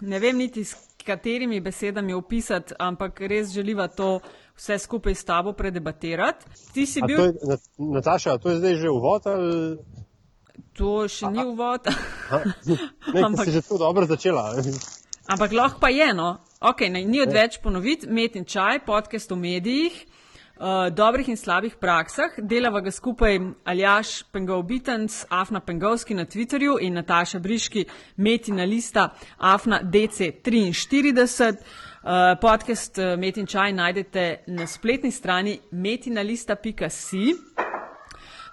ne vem niti s katerimi besedami opisati, ampak res želiva to vse skupaj s tabo predebatirati. Ti si A bil. To je, Na- Nataša, to je zdaj že uvod ali To še ni uvod, a, ne, Ampak- si že tako dobro začela? ampak lahko pa je. No. Okay, ne, ni odveč ponoviti, met in čaj, podcast o medijih, uh, dobrih in slabih praksah. Delava ga skupaj Aljaš Pengovbitenc, Afna Pengovski na Twitterju in Nataša Briški, metina lista Afna DC43. Uh, podcast uh, Met in čaj najdete na spletni strani metinalista.si.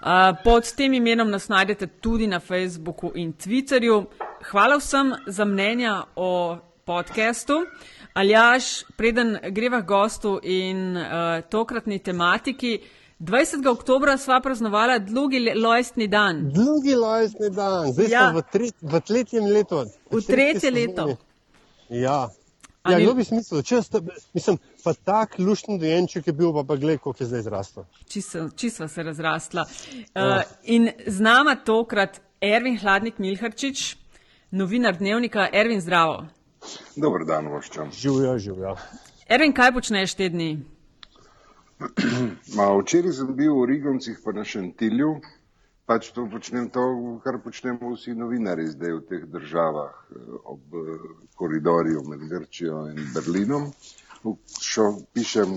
Uh, pod tem imenom nas najdete tudi na Facebooku in Twitterju. Hvala vsem za mnenja o podkastu. Aljaš, preden greva k gostu in uh, tokratni tematiki, 20. oktober sva praznovala drugi lojstni dan. Drugi lojstni dan, zdaj Ja. ja. smo v, tre, v tretjem letu. V tretje leto. Ja. A Ja, kdo bi smislil, če sta, mislim, pa tak lušten dojenček je bil, pa pa gled, koliko je zdaj zrastel. Čisto se razrasla. Uh, in z nama tokrat Ervin Hladnik Milharčič, novinar dnevnika Ervin Zdravo. Dober dan, voščam. Živijo, živijo. Ervin, kaj počneš te dni? Ma, včeraj sem bil v Rigoncih pa na Šentilju, pač to počnem to, kar počnemo vsi novinari zdaj v teh državah eh, ob eh, koridorju med Grčijo in Berlinom. Šo, pišem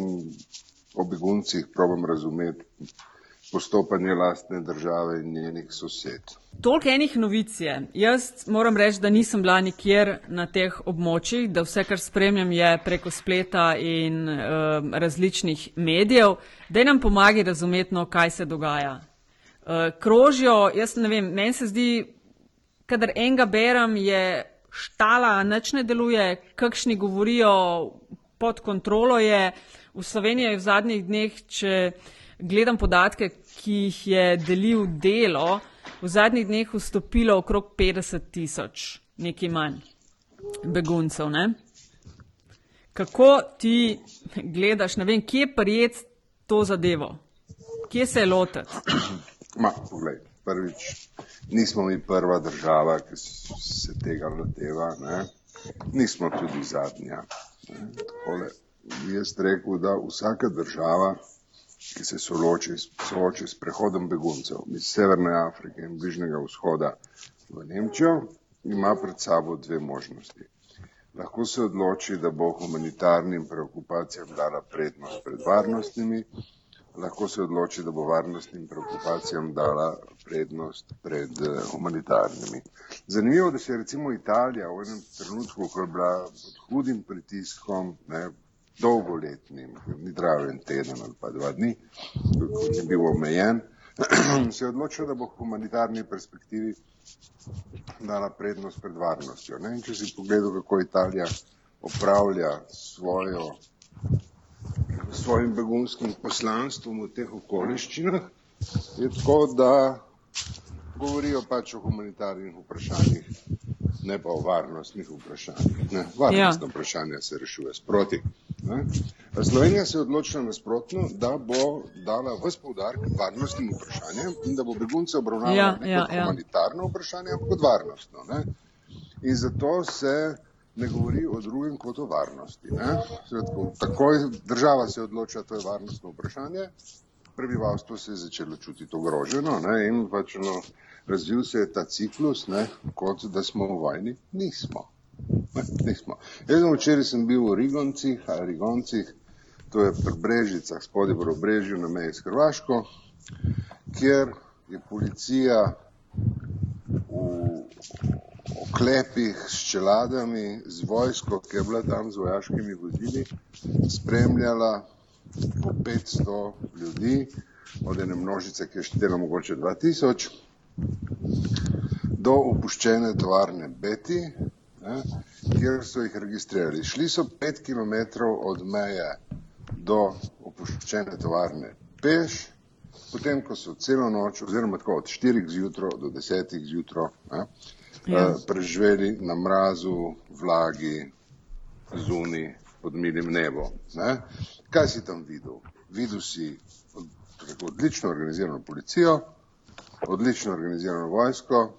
o beguncih, probam razumeti postopanje lastne države in njenih sosed. Toliko enih novic je. Jaz moram reči, da nisem bila nikjer na teh območjih, da vse, kar spremljam, je preko spleta in uh, različnih medijev. Daj nam pomagi razumeti, no, kaj se dogaja. Uh, krožijo, jaz ne vem, meni se zdi, kadar enega berem, je štala, nič ne deluje, kakšni govorijo, pod kontrolo je. V Sloveniji je v zadnjih dneh, če gledam podatke, ki jih je delil delo, v zadnjih dneh vstopilo okrog 50 tisoč, nekaj manj beguncev. Ne? Kako ti gledaš, ne vem, kje prijet to zadevo? Kje se je lotiti? Ma, poglej, prvič, nismo mi prva država, ki se tega loteva, ne? nismo tudi zadnja. Ne? Takole, jaz rekel, da vsaka država, ki se sooči, sooči s prehodom beguncev iz Severne Afrike in Bližnjega vzhoda v Nemčijo, ima pred sabo dve možnosti. Lahko se odloči, da bo humanitarnim preokupacijam dala prednost pred varnostnimi, lahko se odloči, da bo varnostnim preokupacijam dala prednost pred eh, humanitarnimi. Zanimivo, da se je recimo Italija v enem trenutku, ko je bila pod hudim pritiskom, ne, dolgoletnim, ni trajal en teden ali pa dva dni, ko je bil omejen, se je odločila, da bo v humanitarni perspektivi dala prednost pred varnostjo. Ne? In če si pogledal, kako Italija opravlja svojo svojim begunskim poslanstvom v teh okoliščinah, je tako, da govorijo pač o humanitarnih vprašanjih, ne pa o varnostnih vprašanjih. Ne? Varnostno ja. vprašanje se rešuje sproti. Ne? Slovenija se je odločila nasprotno, da bo dala vse poudarek varnostnim vprašanjem in da bo begunce obravnavala Ja, ne ja, kot ja. humanitarno vprašanje, ampak kot varnostno. Ne? In zato se ne govori o drugem kot o varnosti. Ne? Tako, takoj država se odloča, to je varnostno vprašanje, prebivalstvo se je začelo čutiti ogroženo ne? in pač no, razvil se je ta ciklus, ne? kot da smo v vojni. Nismo. Ne, nismo. Jaz včeraj sem bil v Rigoncih, ali Rigoncih, to je pri Brežicah, spodaj v Brežju na meji s Hrvaško, kjer je policija v oklepih s čeladami, z vojsko, ki je bila tam z vojaškimi vozili, spremljala po 500 ljudi, od ene množice, ki je štela mogoče 2000, do opuščene tovarne Beti, ne, kjer so jih registrirali. Šli so 5 km od meje do opuščene tovarne peš, potem, ko so celo noč, oziroma tako od 4 zjutraj do 10 zjutraj, ne, Ja. eh, preživeli na mrazu, vlagi, zuni, pod milim nebom. Ne. Kaj si tam videl? Videl si odlično organizirano policijo, odlično organizirano vojsko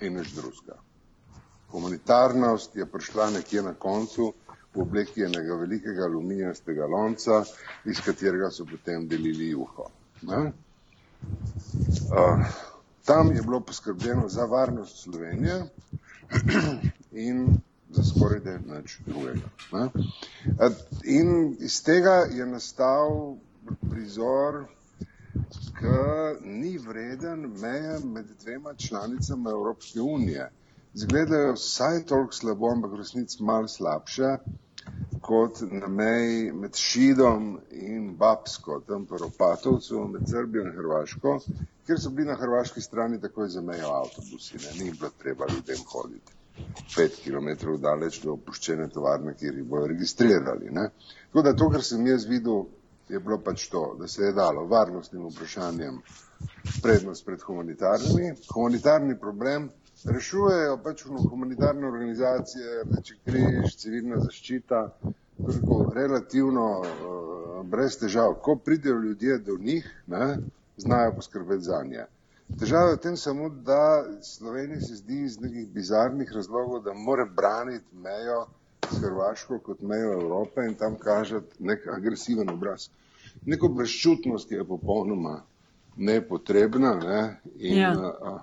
in nič drugega. Humanitarnost je prišla nekje na koncu v obliki enega velikega aluminijastega lonca, iz katerega so potem delili juho. Uh, tam je bilo poskrbljeno za varnost Slovenije in za skoraj da nič drugega. Ne? In iz tega je nastal prizor, ki ni vreden meje med dvema članicama Evropske unije. Zgledajo vsaj toliko slabo, ampak v resnici malo slabše kot na meji med Šidom in Babsko, tam po Ropatovcu, med Srbijo in Hrvaško, kjer so bili na hrvaški strani takoj za mejo avtobusi, ne, ni bilo treba ljudem hoditi pet kilometrov daleč do opuščene tovarne, kjer jih bojo registrirali. Ne. Tako da to, kar sem jaz videl, je bilo pač to, da se je dalo varnostnim vprašanjem prednost pred humanitarnimi. Humanitarni problem rešujejo pač humanitarne organizacije, Rdeči križ, civilna zaščita, toliko relativno uh, brez težav. Ko pridejo ljudje do njih, ne, znajo poskrbeti za nje. Težava je v tem samo, da Sloveniji se zdi iz nekih bizarnih razlogov, da mora braniti mejo s Hrvaško kot mejo Evrope in tam kažeti nek agresiven obraz. Neko brezčutnost, ki je popolnoma nepotrebna ne? in ja. a, a,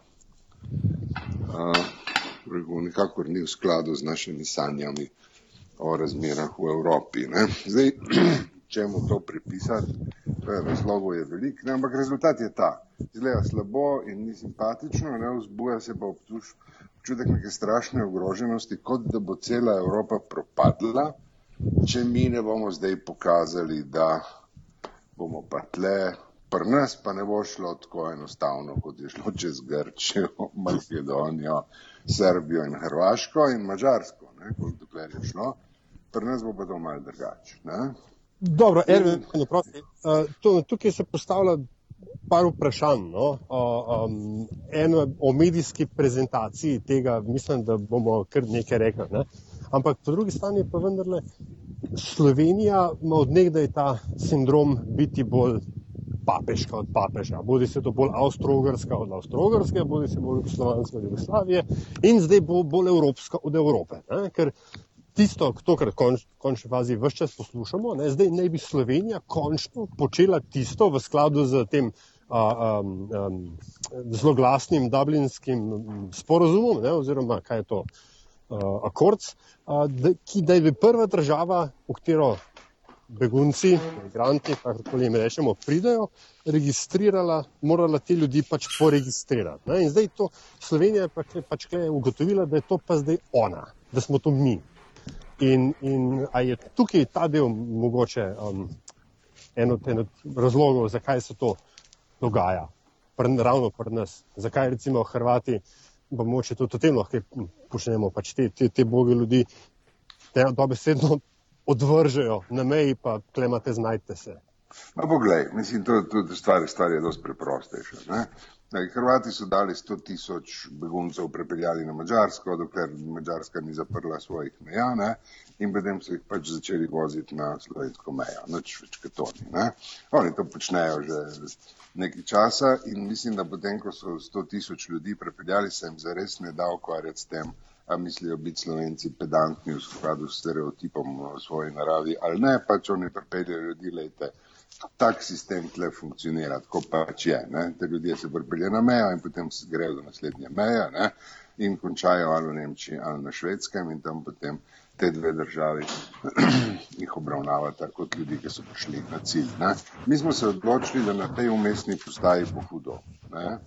a, nekakor ni v skladu z našimi sanjami o razmerah v Evropi. Ne? Zdaj, čemu to pripisati, razlogov je veliko, ampak rezultat je ta izgleda slabo in ni simpatično, ne vzbuja se pa obtuž, občutek neke strašne ogroženosti, kot da bo cela Evropa propadla, če mi ne bomo zdaj pokazali, da bomo pa tle, pri nas pa ne bo šlo tako enostavno, kot je šlo čez Grčijo, Makedonijo, Srbijo in Hrvaško in Mačarsko, kot dokler je šlo, pri nas bo pa to malo drugače. Dobro, Erwin, uh, tukaj se postavlja par vprašanj. No? Um, eno o medijski prezentaciji tega, mislim, da bomo kar nekaj rekli. Ne? Ampak po drugi strani pa vendarle Slovenija ima od nekdaj ta sindrom biti bolj papeška od papeža. Bodi se to bolj avstrogrska od avstrogrske, bodi se bolj slovanska od Jugoslavije in zdaj bo bolj evropska od Evrope. Ne? Ker tisto, to, kar konč, končni fazi vse čas poslušamo, ne, zdaj naj bi Slovenija končno počela tisto v skladu z tem a, a, a, zelo glasnim dublinskim sporozumom, ne, oziroma kaj je to akord, ki da je prva država, v katero begunci, imigranti, kakorkoli jim rečemo, pridajo, registrirala, morala te ljudi pač poregistrirati. Ne. In zdaj to Slovenija je pač, pač ugotovila, da je to pa zdaj ona, da smo to mi. In, in je tukaj ta del mogoče um, en od, en od razlogov, zakaj se to dogaja, pr, ravno pri nas? Zakaj recimo Hrvati, pa moče tudi o tem lahko počnemo, pač te, te, te boge ljudi, te dobesedno odvržejo na meji, pa klemate, znajte se. No, poglej, mislim, to, to stvar, stvar je dosti preprostejša. Hrvati so dali 100 tisoč beguncev prepeljali na Mačarsko, dokler Mačarska ni zaprla svojih meja ne? in potem so jih pač začeli voziti na slovensko mejo. Noč več kot oni. Ne? Oni to počnejo že nekaj časa in mislim, da potem, ko so 100 tisoč ljudi prepeljali, se jim zares ne da ukvarjati s tem, a mislijo biti slovenci pedantni v skladu s stereotipom v svoji naravi ali ne, pač oni prepeljajo ljudi, lejte tak sistem tle funkcionira, tako pač je. Ne? Te ljudje se pripelje na mejo in potem grejo do naslednje meje ne? in končajo ali v Nemčiji ali na švedskem in tam potem te dve državi jih obravnavata kot ljudi, ki so prišli na cilj. Ne? Mi smo se odločili, da na tej umestni postaji bo hudo. Ne?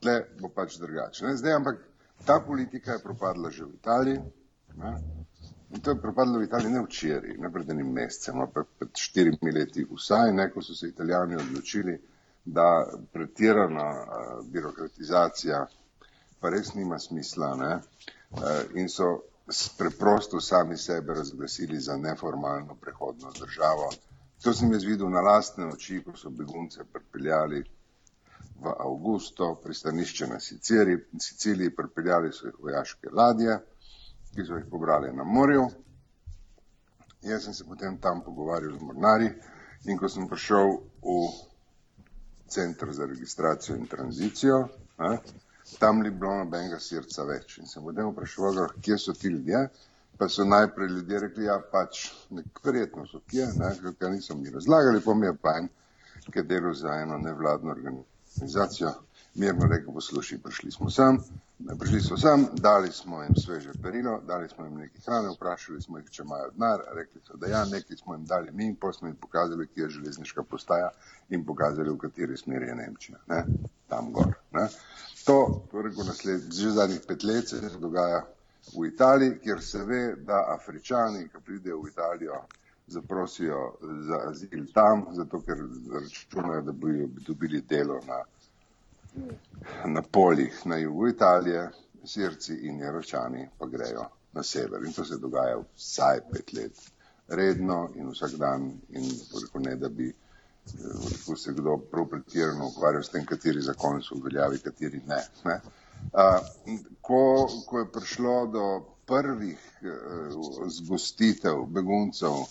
Tle bo pač drugače. Zdaj, ampak ta politika je propadla že v Italiji. Ne? In to je propadlo v Italiji ne včeraj, ne pred enim mesecem, ampak pred štirimi leti vsaj, ne, ko so se italijani odločili, da pretirana uh, birokratizacija pa res nima smisla ne, uh, in so preprosto sami sebe razglasili za neformalno prehodno državo. To sem jaz videl na lastne oči, ko so begunce pripeljali v Augusto, pristanišče na Siciliji, Siciliji pripeljali so jih vojaške ladje ki so jih pobrali na morju. Jaz sem se potem tam pogovarjal z mornari in ko sem prišel v centr za registracijo in tranzicijo, ne, tam ni bilo nobenega srca več. In sem potem vprašal, kje so ti ljudje. Pa so najprej ljudje rekli, ja, pač verjetno so kje, ne, ker niso mi razlagali, pa mi je pa en, ki je delal za eno nevladno organizacijo, mirno rekel, poslušaj, prišli smo sem, prišli smo sem, dali smo jim sveže perilo, dali smo jim nekaj hrane, vprašali smo jih, če imajo denar, rekli so, da ja, nekaj smo jim dali mi in pa smo jim pokazali, kje je železniška postaja in pokazali, v kateri smeri je Nemčija, ne, tam gor. Ne. To, torej, nasled, že zadnjih pet let se dogaja v Italiji, kjer se ve, da Afričani, ki pridejo v Italijo, zaprosijo za azil tam, zato ker računajo, da bojo dobili delo na, na poljih na jugu Italije, Sirci in Jeročani pa grejo na sever. In to se dogaja vsaj pet let, redno in vsak dan in rekel ne, da bi rekel, se kdo prav pretirano ukvarjal s tem, kateri zakoni so v veljavi, kateri ne. ne ko, ko je prišlo do prvih uh, zgostitev beguncev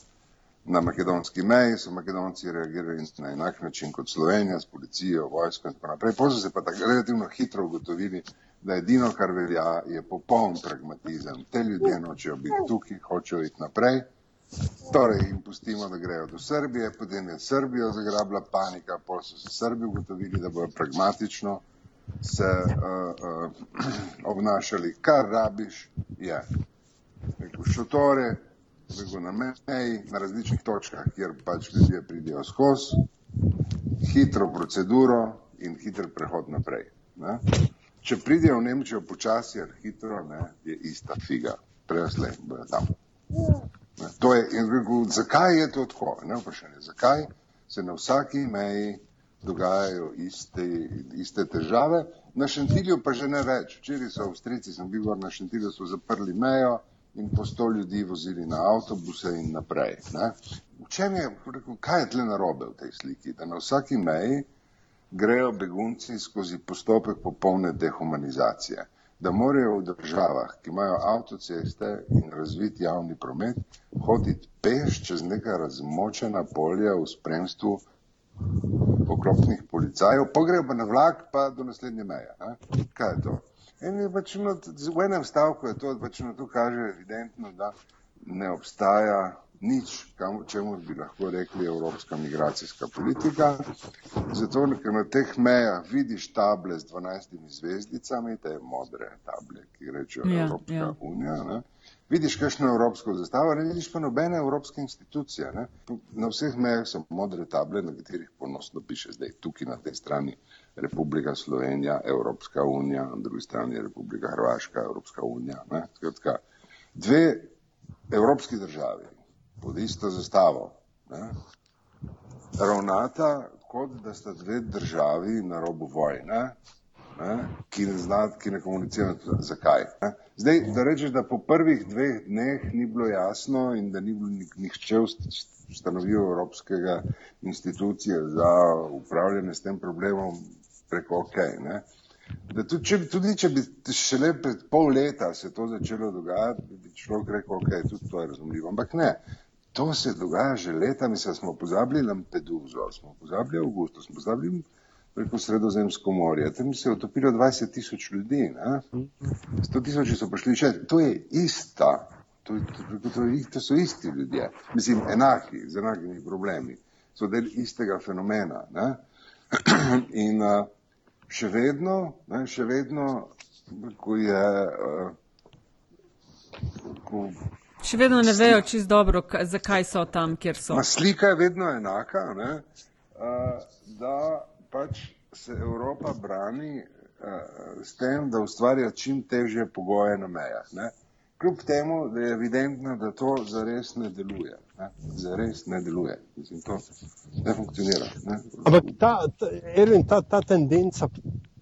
na makedonski meji, so makedonci reagirali na enak način kot Slovenija, s policijo, vojsko in tako naprej. So se pa tako relativno hitro ugotovili, da edino, kar velja, je popoln pragmatizem. Te ljudje nočejo biti tukaj, hočejo iti naprej. Torej jim pustimo, da grejo do Srbije, potem je Srbijo zagrabila panika, potem so se Srbi ugotovili, da bojo pragmatično se uh, uh, obnašali, kar rabiš, je. Rekel, šotore, rekel, na meji, na različnih točkah, kjer pač ljudje pridejo skozi, hitro proceduro in hiter prehod naprej. Ne? Če pridejo v Nemčijo počasi ali hitro, ne, je ista figa. Preslej bojo tam. Ne? To je, in rekel, zakaj je to tako? Ne vprašanje, zakaj se na vsaki meji dogajajo iste, iste težave. Na Šentilju pa že ne več. Včeraj so Avstrici, sem bil na Šentilju, so zaprli mejo in po sto ljudi vozili na avtobuse in naprej. Ne? V čem je, rekel, kaj je tle narobe v tej sliki? Da na vsaki meji grejo begunci skozi postopek popolne dehumanizacije. Da morajo v državah, ki imajo avtoceste in razvit javni promet, hoditi peš čez neka razmočena polja v spremstvu oklopnih policajev, pogrejo pa na vlak, pa do naslednje meje. A? Kaj je to? Je pač no, v enem stavku je to, pač no, to kaže evidentno, da ne obstaja nič, kam, čemu bi lahko rekli evropska migracijska politika. Zato, ker na teh mejah vidiš table z 12 zvezdicami, te modre table, ki rečejo ja, Evropska ja. unija. Ne? vidiš kakšno evropsko zastavo, ne vidiš pa nobene evropske institucije. Ne? Na vseh mejah so modre table, na katerih ponosno piše zdaj tukaj na tej strani Republika Slovenija, Evropska unija, na drugi strani Republika Hrvaška, Evropska unija. Skratka, dve evropski državi pod isto zastavo ne? ravnata, kot da sta dve državi na robu vojne ne, ki ne zna, ki ne komunicira, zakaj. Ne. Zdaj, da rečeš, da po prvih dveh dneh ni bilo jasno in da ni bilo nihče ustanovil Evropskega institucije za upravljanje s tem problemom preko OK. Ne. Da tudi če, tudi če bi šele pred pol leta se to začelo dogajati, bi človek rekel, ok, tudi to je razumljivo. Ampak ne, to se dogaja že leta, mislim, smo pozabili Lampeduzo, smo pozabili Augusto, smo pozabili preko Sredozemsko morje. Tam se je utopilo 20 tisoč ljudi, ne? 100 tisoči so prišli še. To je ista, to, to, to, to so isti ljudje, mislim, enaki, z enakimi problemi, so del istega fenomena. Ne? In uh, še vedno, ne, še vedno, ko je. Uh, ko, Še vedno ne vejo čist dobro, zakaj so tam, kjer so. Ma slika je vedno enaka, ne, uh, da pač se Evropa brani uh, s tem, da ustvarja čim težje pogoje na mejah. Kljub temu, da je evidentno, da to zares ne deluje. Ne? Zares ne deluje. Mislim, to ne funkcionira. Ne? Ampak ta, ta, Erwin, ta, ta tendenca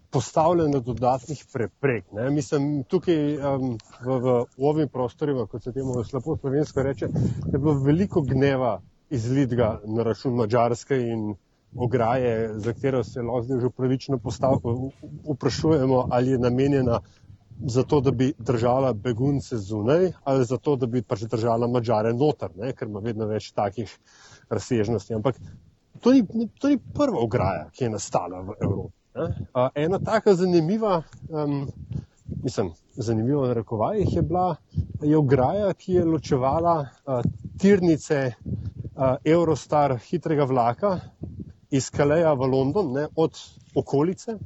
postavljanja dodatnih preprek. Ne? Mislim, tukaj um, v, v ovim prostorima, kot se temu slabo slovensko reče, je bilo veliko gneva izlitga na račun Mačarske in ograje, za katero se lahko že upravičeno vprašujemo, ali je namenjena za to, da bi držala begunce zunaj, ali za to, da bi pač držala mačare noter, ne? ker ima vedno več takih razsežnosti. Ampak to ni, to ni prva ograja, ki je nastala v Evropi. Uh, ena taka zanimiva, um, mislim, zanimiva na rekovajih je bila je ograja, ki je ločevala uh, tirnice uh, Eurostar hitrega vlaka iz Kaleja v London ne, od okolice,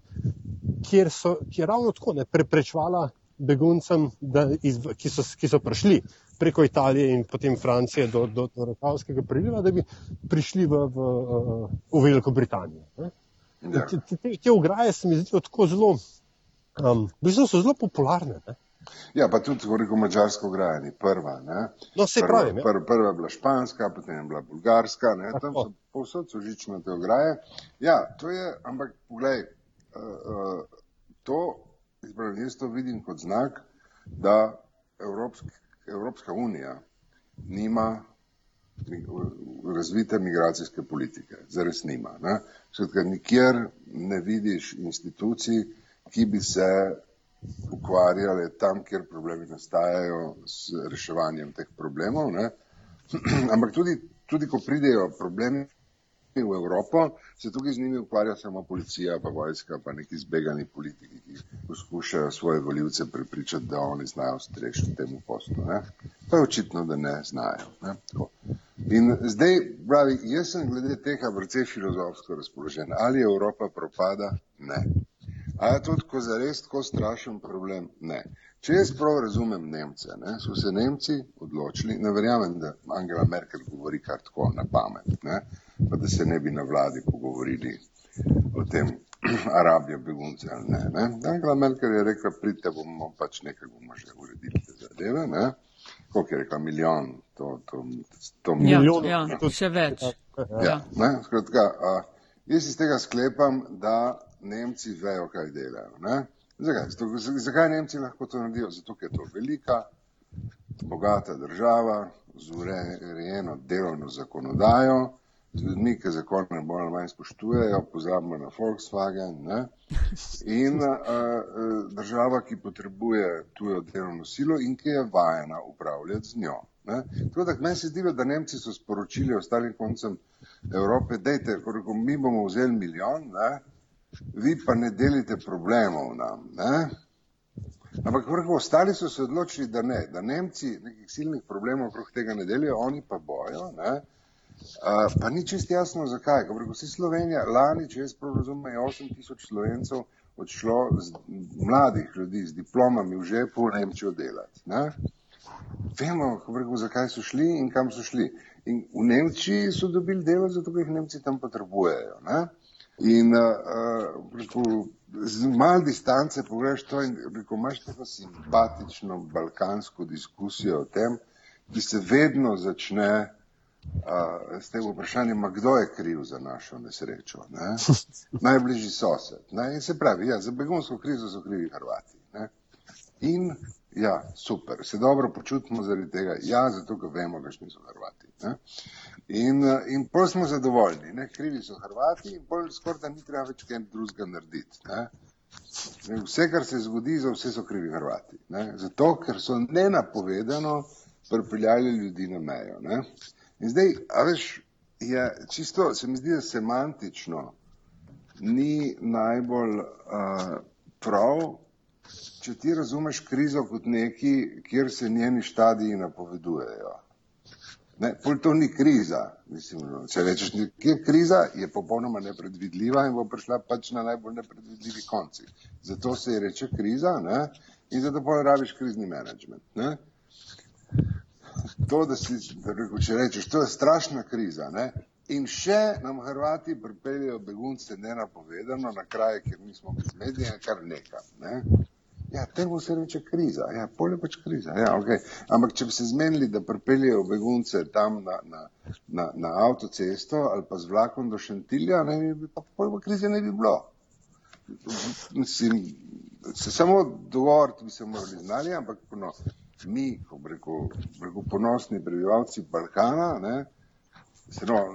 kjer so, ki je ravno tako ne, preprečevala beguncem, da, iz, ki, so, ki so prišli preko Italije in potem Francije do, do, do Rakavskega priliva, da bi prišli v, v, v Veliko Britanijo. Ja. Te, te, te ograje se mi zdijo tako zelo, um, v bistvu so zelo popularne. Ne? Ja, pa tudi, ko reko, mačarsko ograja ni prva. No, se pravi. Ja. Prva, prva je bila španska, potem je bila bulgarska, ne? tam so povsod so žične te ograje. Ja, to je, ampak poglej, to, izpravim, jaz to vidim kot znak, da Evropski Evropska unija nima razvite migracijske politike, zares nima. Ne? Skratka, nikjer ne vidiš institucij, ki bi se ukvarjale tam, kjer problemi nastajajo s reševanjem teh problemov. Ne? Ampak tudi, tudi, ko pridejo problemi v Evropo, se tukaj z njimi ukvarja samo policija, pa vojska, pa neki zbegani politiki, ki poskušajo svoje voljivce prepričati, da oni znajo strešiti temu poslu. Ne? Pa je očitno, da ne znajo. Ne? In zdaj, pravi, jaz sem glede tega precej filozofsko razpoložen. Ali Evropa propada? Ne. A je to tako zares tako strašen problem? Ne. Če jaz prav razumem Nemce, ne, so se Nemci odločili, ne verjamem, da Angela Merkel govori kar tako na pamet, ne, pa da se ne bi na vladi pogovorili o tem, Arabijo begunce ali ne. ne. Angela Merkel je rekla, pridite, bomo pač nekaj bomo že uredili te zadeve. Ne. Koliko je rekla, milijon, to, to, to ja, milijon. Ja, ja, še več. Ja, ne, skratka, a, jaz iz tega sklepam, da Nemci vejo, kaj delajo. Ne. Zakaj? Zato, zakaj Nemci lahko to naredijo? Zato, ker je to velika, bogata država z urejeno delovno zakonodajo, z ljudmi, ki zakone bolj ali manj spoštujejo, pozabimo na Volkswagen, ne? in a, a, država, ki potrebuje tujo delovno silo in ki je vajena upravljati z njo. Ne? Tako da meni se zdi, da Nemci so sporočili ostalim koncem Evrope, dejte, ko mi bomo vzeli milijon, ne? vi pa ne delite problemov nam. Ne? Ampak vrhu, ostali so se odločili, da ne, da Nemci nekih silnih problemov okrog tega ne delijo, oni pa bojo. Ne? Uh, pa ni čist jasno, zakaj. Ko vrhu, si Slovenija, lani, če jaz prav razumem, je 8 tisoč Slovencev odšlo z mladih ljudi z diplomami v žepu v Nemčijo delati. Ne? Vemo, vrhu, zakaj so šli in kam so šli. In v Nemčiji so dobili delo, zato ker jih Nemci tam potrebujejo. Ne? In uh, z malo distance pogledaš to in rekel, imaš tako simpatično balkansko diskusijo o tem, ki se vedno začne uh, s tem vprašanjem, kdo je kriv za našo nesrečo. Ne? Najbližji sosed. Ne? In se pravi, ja, za begunsko krizo so krivi Hrvati. Ne? In ja, super, se dobro počutimo zaradi tega. Ja, zato, ker vemo, da niso Hrvati. Ne? In, in pol smo zadovoljni, ne? krivi so Hrvati in pol skoraj da ni treba več kaj drugega narediti. Ne? Vse, kar se zgodi, za vse so krivi Hrvati. Ne? Zato, ker so nenapovedano pripeljali ljudi na mejo. Ne? In zdaj, a veš, je čisto, se mi zdi, da semantično ni najbolj uh, prav, če ti razumeš krizo kot neki, kjer se njeni štadiji napovedujejo. Ne, to ni kriza. Mislim, no, če rečeš, kje je kriza, je popolnoma nepredvidljiva in bo prišla pač na najbolj nepredvidljivi konci. Zato se je reče kriza ne? in zato pa rabiš krizni menedžment. Ne? To, da si, če rečeš, to je strašna kriza. Ne? In še nam Hrvati pripeljajo begunce nenapovedano na kraje, kjer nismo bez medija, kar nekam. Ne? Ja, temu se reče kriza, ja, polje pač kriza. Ja, okay. Ampak, če bi se zmenili, da pripeljejo begunce tam na, na, na, na avtocesto ali pa z vlakom do Šentilja, ne bi pa polje krize ne bi bilo. Mislim, se samo dogovoriti bi se morali znali, ampak no, mi, ko breko, breko ponosni prebivalci Balkana, ne, No,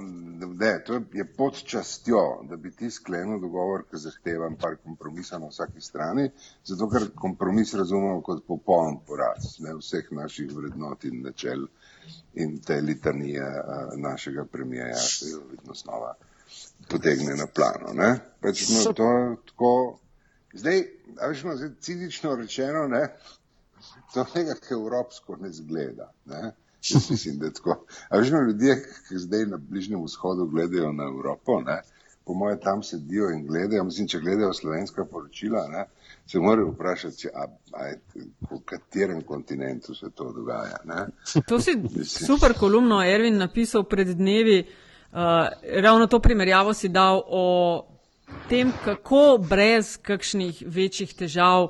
ne, to je pod častjo, da bi ti sklenil dogovor, ki zahteva par kompromisov na vsaki strani, zato ker kompromis razumemo kot popoln poraz ne, vseh naših vrednot in načel in te litanije uh, našega premijeja, ki jo vedno znova potegne na plano. Ne? Pač no, to tako, zdaj, a veš, no, zdaj, cinično rečeno, ne, to nekako evropsko ne zgleda. Ne? Jaz mislim, da tako. A veš, ljudje, ki zdaj na Bližnjem vzhodu gledajo na Evropo, ne, po moje tam sedijo in gledajo, mislim, če gledajo slovenska poročila, ne, se morajo vprašati, a, a, v katerem kontinentu se to dogaja. Ne. To si super kolumno Ervin napisal pred dnevi. Uh, ravno to primerjavo si dal o tem, kako brez kakšnih večjih težav,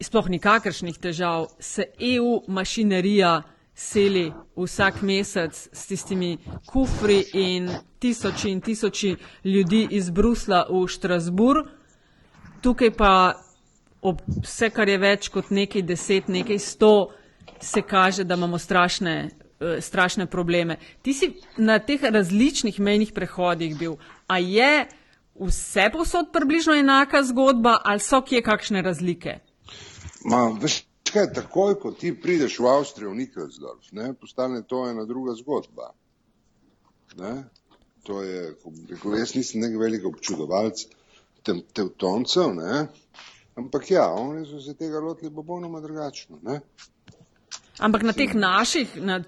sploh nikakršnih težav, se EU mašinerija seli vsak mesec s tistimi kufri in tisoči in tisoči ljudi iz Brusla v Štrasbur. Tukaj pa ob vse, kar je več kot nekaj deset, nekaj sto, se kaže, da imamo strašne, uh, strašne probleme. Ti si na teh različnih mejnih prehodih bil. A je vse posod približno enaka zgodba ali so kje kakšne razlike? Ma, veš, Kaj, takoj, ko ti prideš v Avstrijo, v Nikelsdorf, ne, postane to ena druga zgodba. Ne? To je, rekel, jaz nisem nek velik občudovalc tem, tevtoncev, ne? ampak ja, oni so se tega lotili popolnoma drugačno. Ne? Ampak na teh naših, na,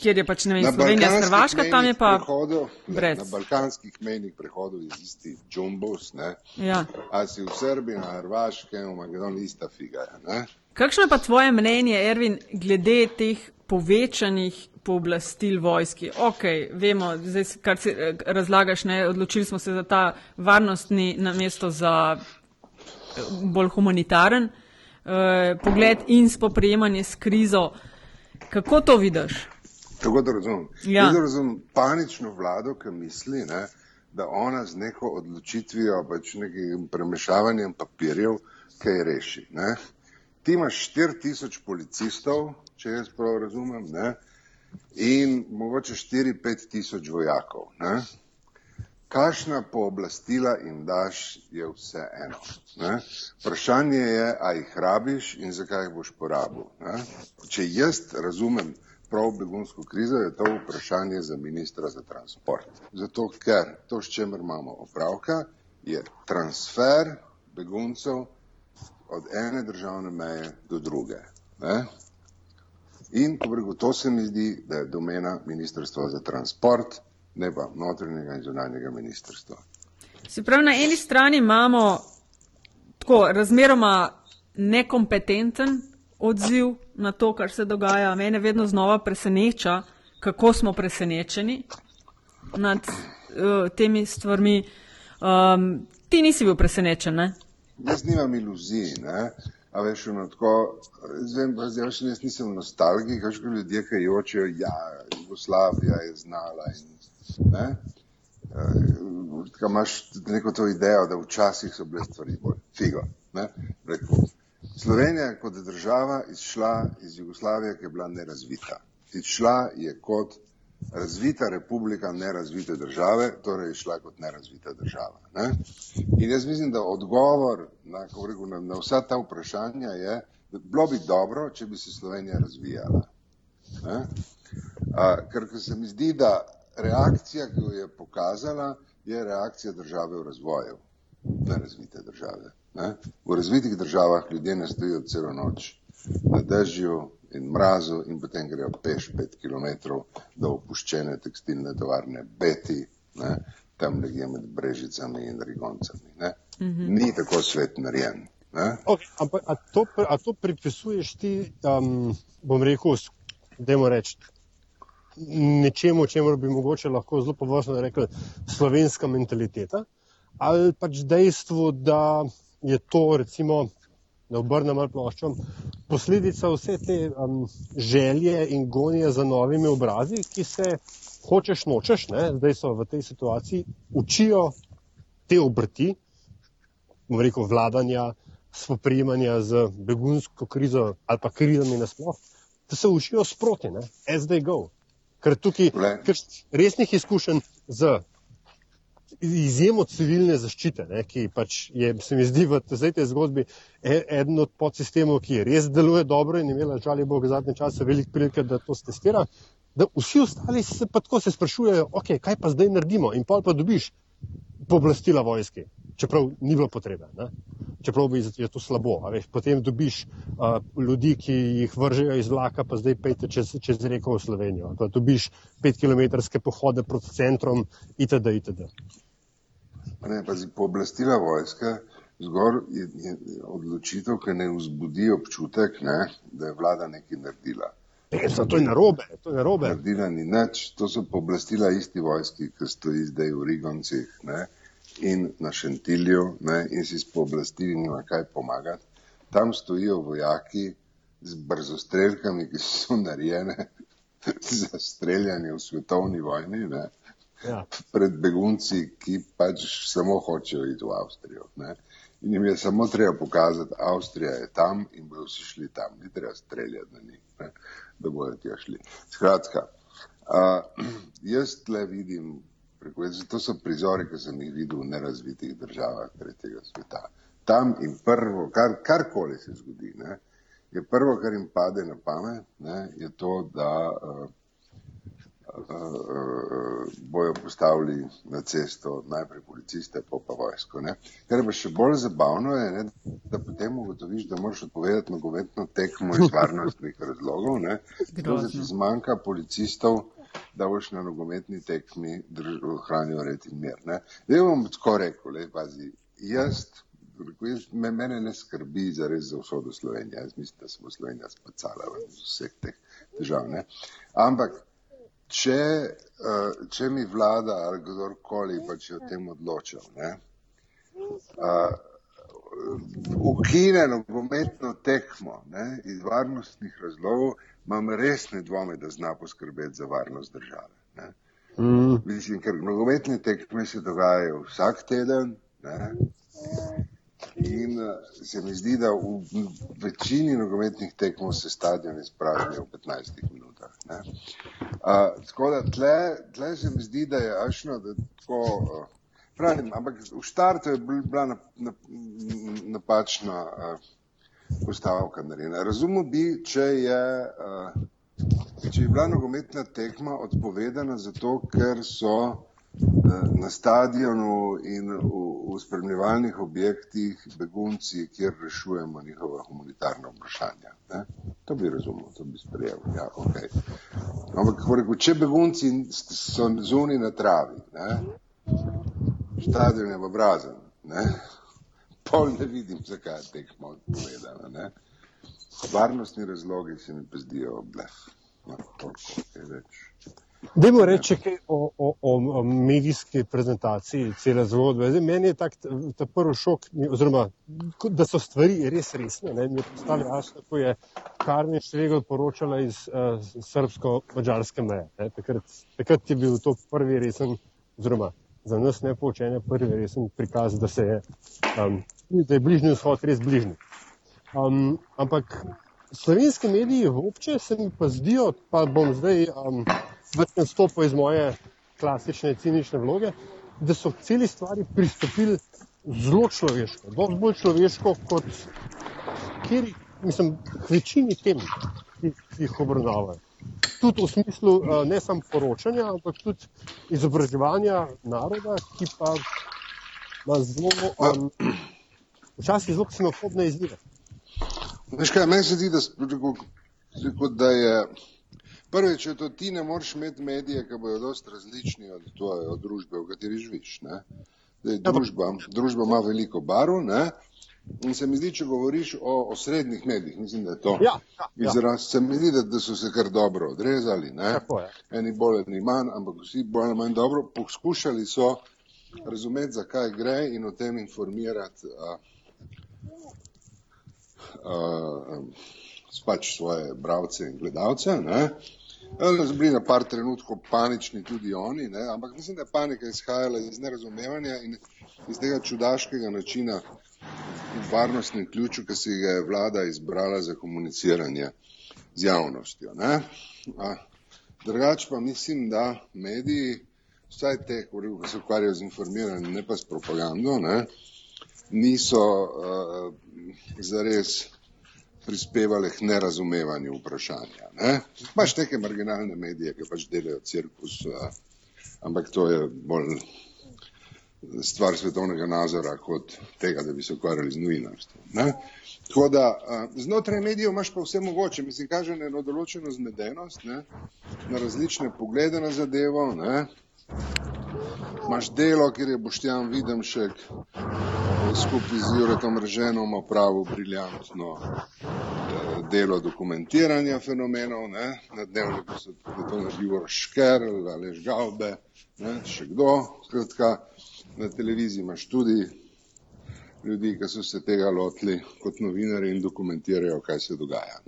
kjer je pač ne vem, Slovenija, Hrvaška, tam je pa prehodu, brez. Na balkanskih mejnih prehodov je isti džumbus, ne? Ja. A si v Srbiji, na Hrvaškem, v Makedoniji ista figa, ne? Kakšno je pa tvoje mnenje, Ervin, glede teh povečanih pooblastil vojski? Ok, vemo, zdaj, kar si eh, razlagaš, ne, odločili smo se za ta varnostni namesto za eh, bolj humanitaren uh, pogled in spoprijemanje s krizo. Kako to vidiš? Tako da razumem. Ja. Jaz razumem panično vlado, ki misli, ne, da ona z neko odločitvijo, pač nekim premešavanjem papirjev, kaj reši. Ne. Ti imaš 4000 policistov, če jaz prav razumem, ne, in mogoče 4-5 tisoč vojakov. Ne. Kakšna pooblastila jim daš, je vse eno. Ne. Vprašanje je, a jih rabiš in zakaj jih boš porabil. Ne. Če jaz razumem prav begunsko krizo, je to vprašanje za ministra za transport. Zato, ker to, s čemer imamo opravka, je transfer beguncev od ene državne meje do druge. Ne? In pobrego, to se mi zdi, da je domena ministrstva za transport, ne pa notranjega in zunanjega ministrstva. Se pravi, na eni strani imamo tako razmeroma nekompetenten odziv na to, kar se dogaja. Mene vedno znova preseneča, kako smo presenečeni nad uh, temi stvarmi. Um, ti nisi bil presenečen, ne? Jaz nimam iluzij, ne? a veš, ono tako, zvem, pa zdaj še jaz nisem nostalgik, ko ljudje, ki jočejo, ja, Jugoslavija je znala in, ne, Tako imaš neko to idejo, da včasih so bile stvari bolj figo. Ne? Rekel, Slovenija je kot država izšla iz Jugoslavije, ki je bila nerazvita. Izšla je kot razvita republika nerazvite države, torej je šla kot nerazvita država. Ne? In jaz mislim, da odgovor na, rekel, na, na vsa ta vprašanja je, da bilo bi dobro, če bi se Slovenija razvijala. Ne? A, ker se mi zdi, da reakcija, ki jo je pokazala, je reakcija države v razvoju, ne razvite države. Ne? V razvitih državah ljudje ne stojijo celo noč na dežju in mrazu in potem grejo peš pet kilometrov do opuščene tekstilne tovarne Beti, ne? tam nekje med Brežicami in Rigoncami. Ne? Mm -hmm. Ni tako svet narejen. Okay, ampak a to, a to pripisuješ ti, um, bom rekel, da reči, nečemu, čemu bi mogoče lahko zelo površno rekli, slovenska mentaliteta, ali pač dejstvo, da je to, recimo, da obrnem malo ploščo, posledica vse te um, želje in gonje za novimi obrazi, ki se hočeš, nočeš, ne, zdaj so v tej situaciji, učijo te obrti, bom rekel, vladanja, spoprijemanja z begunsko krizo ali pa krizami nasploh, da se učijo sproti, ne, as they go ker tukaj ker resnih izkušenj z izjemo civilne zaščite, ne, ki pač je, se mi zdi v tej zgodbi e, eden od podsistemov, ki res deluje dobro in imela žali Bog zadnje čase velik prilike, da to testira, da vsi ostali se pa tako se sprašujejo, ok, kaj pa zdaj naredimo? In pol pa dobiš pooblastila vojske, čeprav ni bilo potrebe. Ne? Čeprav bi je to slabo. Veš, potem dobiš uh, ljudi, ki jih vržejo iz vlaka, pa zdaj pejte čez, čez reko v Slovenijo. Pa dobiš petkilometrske pohode proti centrom itd. itd. Ne, pazi, pooblastila vojske zgor je, je odločitev, ki ne vzbudi občutek, ne, da je vlada nekaj naredila. E, to je narobe, to je narobe. Naredila ni nič, to so pooblastila isti vojski, ki stoji zdaj v Rigoncih ne, in na Šentilju ne, in si s pooblastili nima kaj pomagati. Tam stojijo vojaki z brzostrelkami, ki so narejene za streljanje v svetovni vojni. Ne ja. pred begunci, ki pač samo hočejo iti v Avstrijo. Ne? In jim je samo treba pokazati, Avstrija je tam in bodo vsi šli tam, ni treba streljati na njih, ne? Da bodo tja šli. Skratka, uh, jaz tle vidim, preko, to so prizori, ki sem jih videl v nerazvitih državah tretjega sveta. Tam in prvo, kar, karkoli se zgodi, ne? je prvo, kar jim pade na pamet, ne? je to, da uh, bojo postavili na cesto najprej policiste, pa pa vojsko. Ne. Kar pa še bolj zabavno je, ne, da potem ugotoviš, da moraš odpovedati nogometno tekmo iz varnostnih razlogov, ne, da ti zmanjka policistov, da boš na nogometni tekmi hranijo red in mir. Ne. Zdaj bom tako rekel, le, pazi, jaz, jaz, mene ne skrbi za res za vso Slovenije, jaz mislim, da smo Slovenija spacala v vseh teh težav. Ne. Ampak če, uh, če mi vlada ali kdorkoli pač je o tem odločil, ne, uh, ukine nogometno tekmo ne, iz varnostnih razlogov, imam resne dvome, da zna poskrbeti za varnost države. Ne. Mm. Mislim, ker nogometne tekme se dogajajo vsak teden. Ne. In uh, se mi zdi, da v večini nogometnih tekmov se stadion izprazni v 15 minutah. Uh, tako da tle, tle se mi zdi, da je ašno, da tako. Uh, pravim, ampak v štartu je bila napačna uh, postavka narejena. Razumel bi, če je. Uh, če je bila nogometna tekma odpovedana zato, ker so na stadionu in v, v spremljevalnih objektih begunci, kjer rešujemo njihova humanitarna vprašanja. Ne? To bi razumel, to bi sprejel. Ja, okay. Ampak, rekel, če begunci so zunaj na travi, ne? stadion je v obrazen, pol ne vidim, zakaj je tekmo povedano. Varnostni razlogi se mi pa zdijo blef. No, toliko. Dajmo reči kaj o, o, o medijski prezentaciji cele zgodbe. Zdaj, meni je tak, ta prvi šok, oziroma, da so stvari res resne. Ne, mi je postalo jasno, ko je Karni Šregel poročala iz uh, srbsko-mađarske meje. Takrat, takrat je bil to prvi resen, oziroma za nas ne poučenje, prvi resen prikaz, da, se je, um, da je bližnji vzhod res bližnji. Um, ampak slovenski mediji vopče se mi pa zdijo, pa bom zdaj. Um, vrten stopu iz moje klasične cinične vloge, da so k celi stvari pristopili zelo človeško, dosti bolj človeško kot kjer, mislim, k večini tem, ki jih obravnavajo. Tudi v smislu eh, ne samo poročanja, ampak tudi izobraževanja naroda, ki pa ima zelo, um, včasih zelo ksenofobne izzive. Veš kaj, meni se zdi, da, da je Prvič, če to ti ne moreš imeti medije, ki bodo dosti različni od tvoje od družbe, v kateri živiš. Zdaj, družba, družba ima veliko barv ne? in se mi zdi, če govoriš o, o srednjih medijih, mislim, da je to ja, ja, ja. izraz, se mi zdi, da, da so se kar dobro odrezali. Eni bolj, eni manj, ampak vsi bolj ali manj dobro. Poskušali so razumeti, zakaj gre in o tem informirati. A, a, pač svoje bralce in gledalce. So bili na par trenutkov panični tudi oni, ne? ampak mislim, da je panika izhajala iz nerazumevanja in iz tega čudaškega načina v varnostnem ključu, ki si ga je vlada izbrala za komuniciranje z javnostjo. Drugač pa mislim, da mediji, vsaj te, ki se ukvarjajo z informiranjem, ne pa s propagando, ne? niso uh, zares prispevale k nerazumevanju vprašanja. Ne? Imaš neke marginalne medije, ki pač delajo cirkus, ampak to je bolj stvar svetovnega nazora kot tega, da bi se ukvarjali z novinarstvom. Tako da znotraj medijev imaš pa vse mogoče, mislim, kaže na eno določeno zmedenost, ne? na različne poglede na zadevo. Ne? Imaš delo, kjer je Boštjan Videmšek skupaj z Juretom Reženom opravil briljantno eh, delo dokumentiranja fenomenov, ne? na dnevniku so to naredil Šker, Aleš Gaube, ne? še kdo, skratka, na televiziji imaš tudi ljudi, ki so se tega lotili kot novinari in dokumentirajo, kaj se dogaja.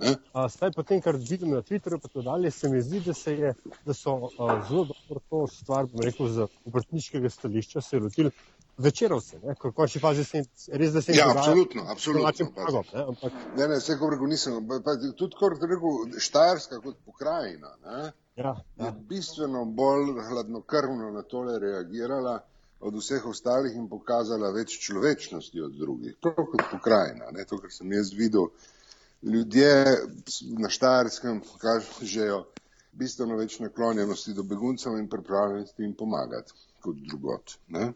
Zdaj, po tem, kar vidim na Twitterju, pa tudi dalje, se mi zdi, da, je, da so a, zelo dobro to stvar, bom rekel, z obrtniškega stališča se lotili. Večerovce, ko končni fazi se res da se jim. Ja, absolutno, absolutno. Pragom, ne, ampak... ne, ne, vse, ko rekel, nisem, pa, pa, tudi, ko rekel, Štajerska kot pokrajina, ne, ja, ja. je bistveno bolj hladnokrvno na tole reagirala od vseh ostalih in pokazala več človečnosti od drugih. Prav kot pokrajina, ne, to, kar sem jaz videl, ljudje na Štajerskem kažejo bistveno več naklonjenosti do beguncev in pripravljenosti jim pomagati kot drugot. Ne.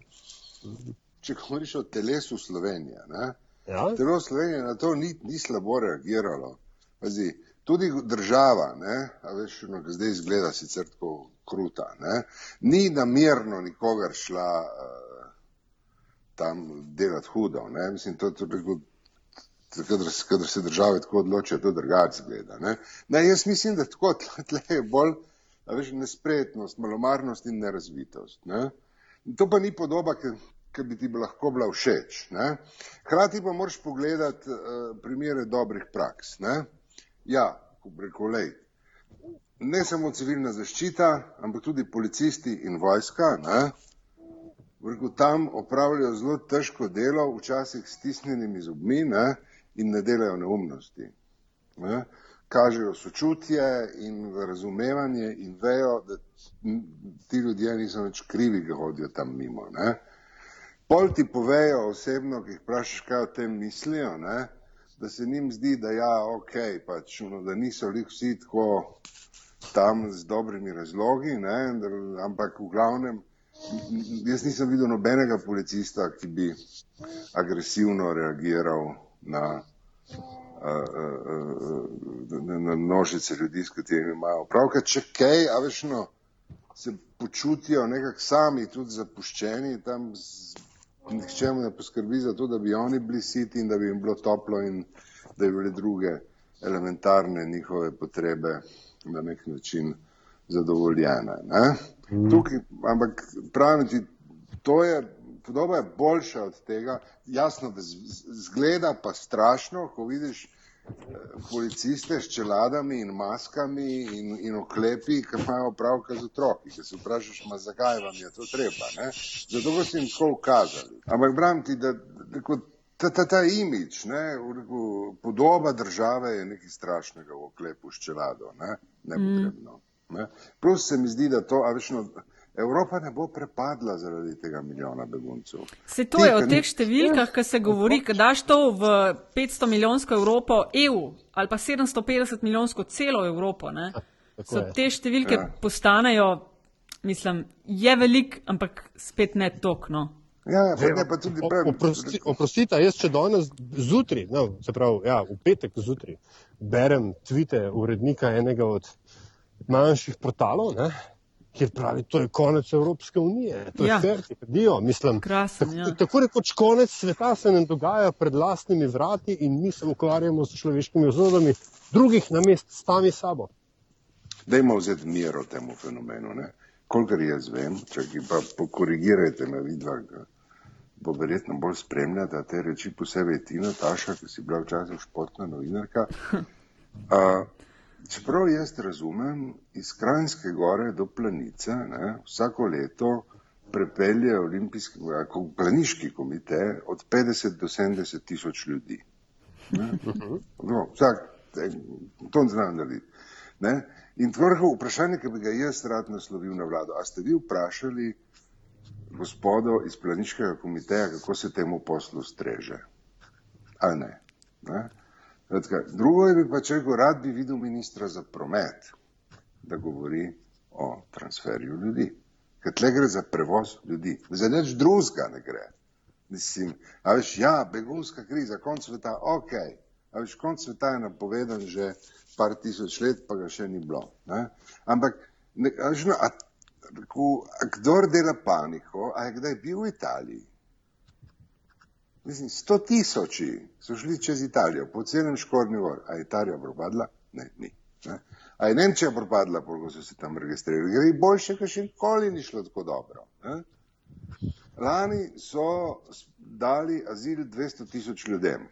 Če govoriš o telesu Slovenije, ne, ja. telo Slovenije na to ni, ni slabo reagiralo. Pazi, tudi država, ne, a veš, no, zdaj izgleda sicer tako kruta. Ne? Ni namerno nikogar šla uh, tam delati hudo. Ne? Mislim, to, to, to, kadar, kadar se države tako odločijo, to drugače zgleda. Ne? Ne, jaz mislim, da tako tle je bolj veš, nespretnost, malomarnost in nerazvitost. Ne? To pa ni podoba, ki bi ti lahko bila všeč. Ne? Hrati pa moraš pogledati uh, primere dobrih praks. Ne? Ja, reko, lej, ne samo civilna zaščita, ampak tudi policisti in vojska, ne, vrhu tam opravljajo zelo težko delo, včasih stisnjenimi zobmi ne, in ne delajo neumnosti. Ne. Kažejo sočutje in razumevanje in vejo, da ti ljudje niso več krivi, ki hodijo tam mimo. Ne. Pol ti povejo osebno, ki jih vprašaš, kaj o tem mislijo, ne, da se njim zdi, da ja, ok, pač, no, da niso vsi tako tam z dobrimi razlogi, ne, ampak v glavnem jaz nisem videl nobenega policista, ki bi agresivno reagiral na, na, na množice ljudi, s katerimi imajo opravka. Če kaj, a veš, no, se počutijo nekako sami tudi zapuščeni, tam nihče mu ne poskrbi za to, da bi oni bili siti in da bi jim bilo toplo in da bi bile druge elementarne njihove potrebe na nek način zadovoljene. Ne? Mm. Tukaj, ampak pravim ti, to je, podoba je boljša od tega, jasno, da zgleda pa strašno, ko vidiš eh, policiste s čeladami in maskami in, in oklepi, ki imajo pravka z otroki, ki se vprašaš, ma zakaj vam je to treba, ne? Zato bo se jim tako ukazali. Ampak pravim ti, da, da kot ta, ta, ta imič, ne, rekel, podoba države je nekaj strašnega v oklepu s čelado, ne, nepotrebno. Mm. Ne. Plus se mi zdi, da to, a veš, no, Evropa ne bo prepadla zaradi tega milijona beguncev. Se to je o teh številkah, ki se govori, da daš to v 500 milijonsko Evropo EU ali pa 750 milijonsko celo Evropo, ne, so te številke ja. postanejo, mislim, je velik, ampak spet ne tok, Ja, ja, ne, pa tudi prej. Oprosti, oprostite, jaz če danes zjutraj, no, se pravi, ja, v petek zjutraj, berem tvite urednika enega od manjših portalov, ne, kjer pravi, to je konec Evropske unije, to je ja. ferti, dio, mislim. Krasen, ja. Tako rekoč konec sveta se nam dogaja pred lastnimi vrati in mi se ukvarjamo s človeškimi ozodami drugih na mest s tami sabo. Dajmo vzeti mero temu fenomenu, ne. Kolikor jaz vem, če pa pokorigirajte me vidva, bo verjetno bolj spremljala te reči, posebej ti, Nataša, ki si bila včasih športna novinarka. Uh, čeprav jaz razumem, iz Krajinske gore do Planice ne, vsako leto prepelje olimpijski, planiški komite od 50 do 70 tisoč ljudi. No, vsak, to znam narediti. In tvrho vprašanje, ki bi ga jaz rad naslovil na vlado, a ste vi vprašali gospodo iz planiškega komiteja, kako se temu poslu streže. Ali ne? ne? Drugo je bi pa, če bi rad bi videl ministra za promet, da govori o transferju ljudi. ker tle gre za prevoz ljudi, za nič drugega ne gre. Mislim, a veš, ja, begunska kriza, konc sveta, ok, a veš, konc sveta je napovedan že par tisoč let, pa ga še ni bilo. Ne? Ampak, ne, a veš, no, a, ko, a kdor dela paniko, a je kdaj bil v Italiji? Mislim, sto tisoči so šli čez Italijo, po celem škornju gor, a je Italija propadla? Ne, ni. Ne? A je Nemčija propadla, koliko so se tam registrirali? Gre boljše, ker še nikoli ni šlo tako dobro. Ne? Lani so dali azil 200 tisoč ljudem.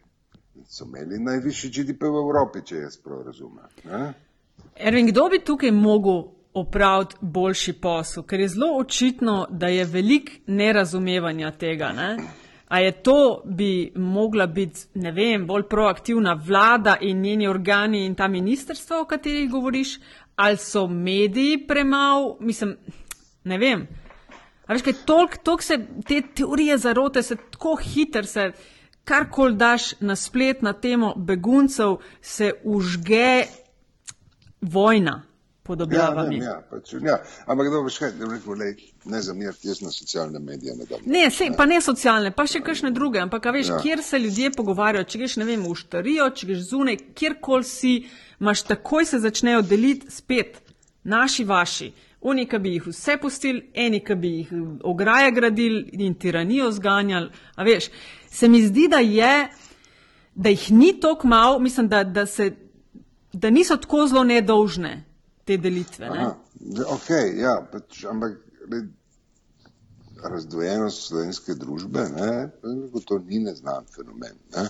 So imeli najvišji GDP v Evropi, če jaz prav razumem. Ervin, kdo bi tukaj mogel opraviti boljši posel? Ker je zelo očitno, da je velik nerazumevanja tega. Ne? A je to, bi mogla biti, ne vem, bolj proaktivna vlada in njeni organi in ta ministrstva, o katerih govoriš, ali so mediji premal, mislim, ne vem. A veš, kaj tolk, tolk se te teorije zarote, se tako hiter se, karkoli daš na splet na temo beguncev, se užge vojna pod objavami. Ja, ja, pač, ja. Ampak kdo veš kaj, ne rekel, lej, ne zamirti, jaz na socialne medije ne dam. Ne, se, pa ne socialne, pa še kakšne druge, ampak veš, ja. kjer se ljudje pogovarjajo, če greš, ne vem, v štarijo, če greš zunaj, kjerkoli si, imaš takoj se začnejo deliti spet naši, vaši. Oni, ki bi jih vse pustili, eni, ki bi jih ograje gradili in tiranijo zganjali. A veš, se mi zdi, da je, da jih ni toliko mal, mislim, da, da se, da niso tako zelo nedolžne te delitve. Ne? Ok, ja, pač, ampak razdvojenost slovenske družbe, ne, to ni neznan fenomen. Ne.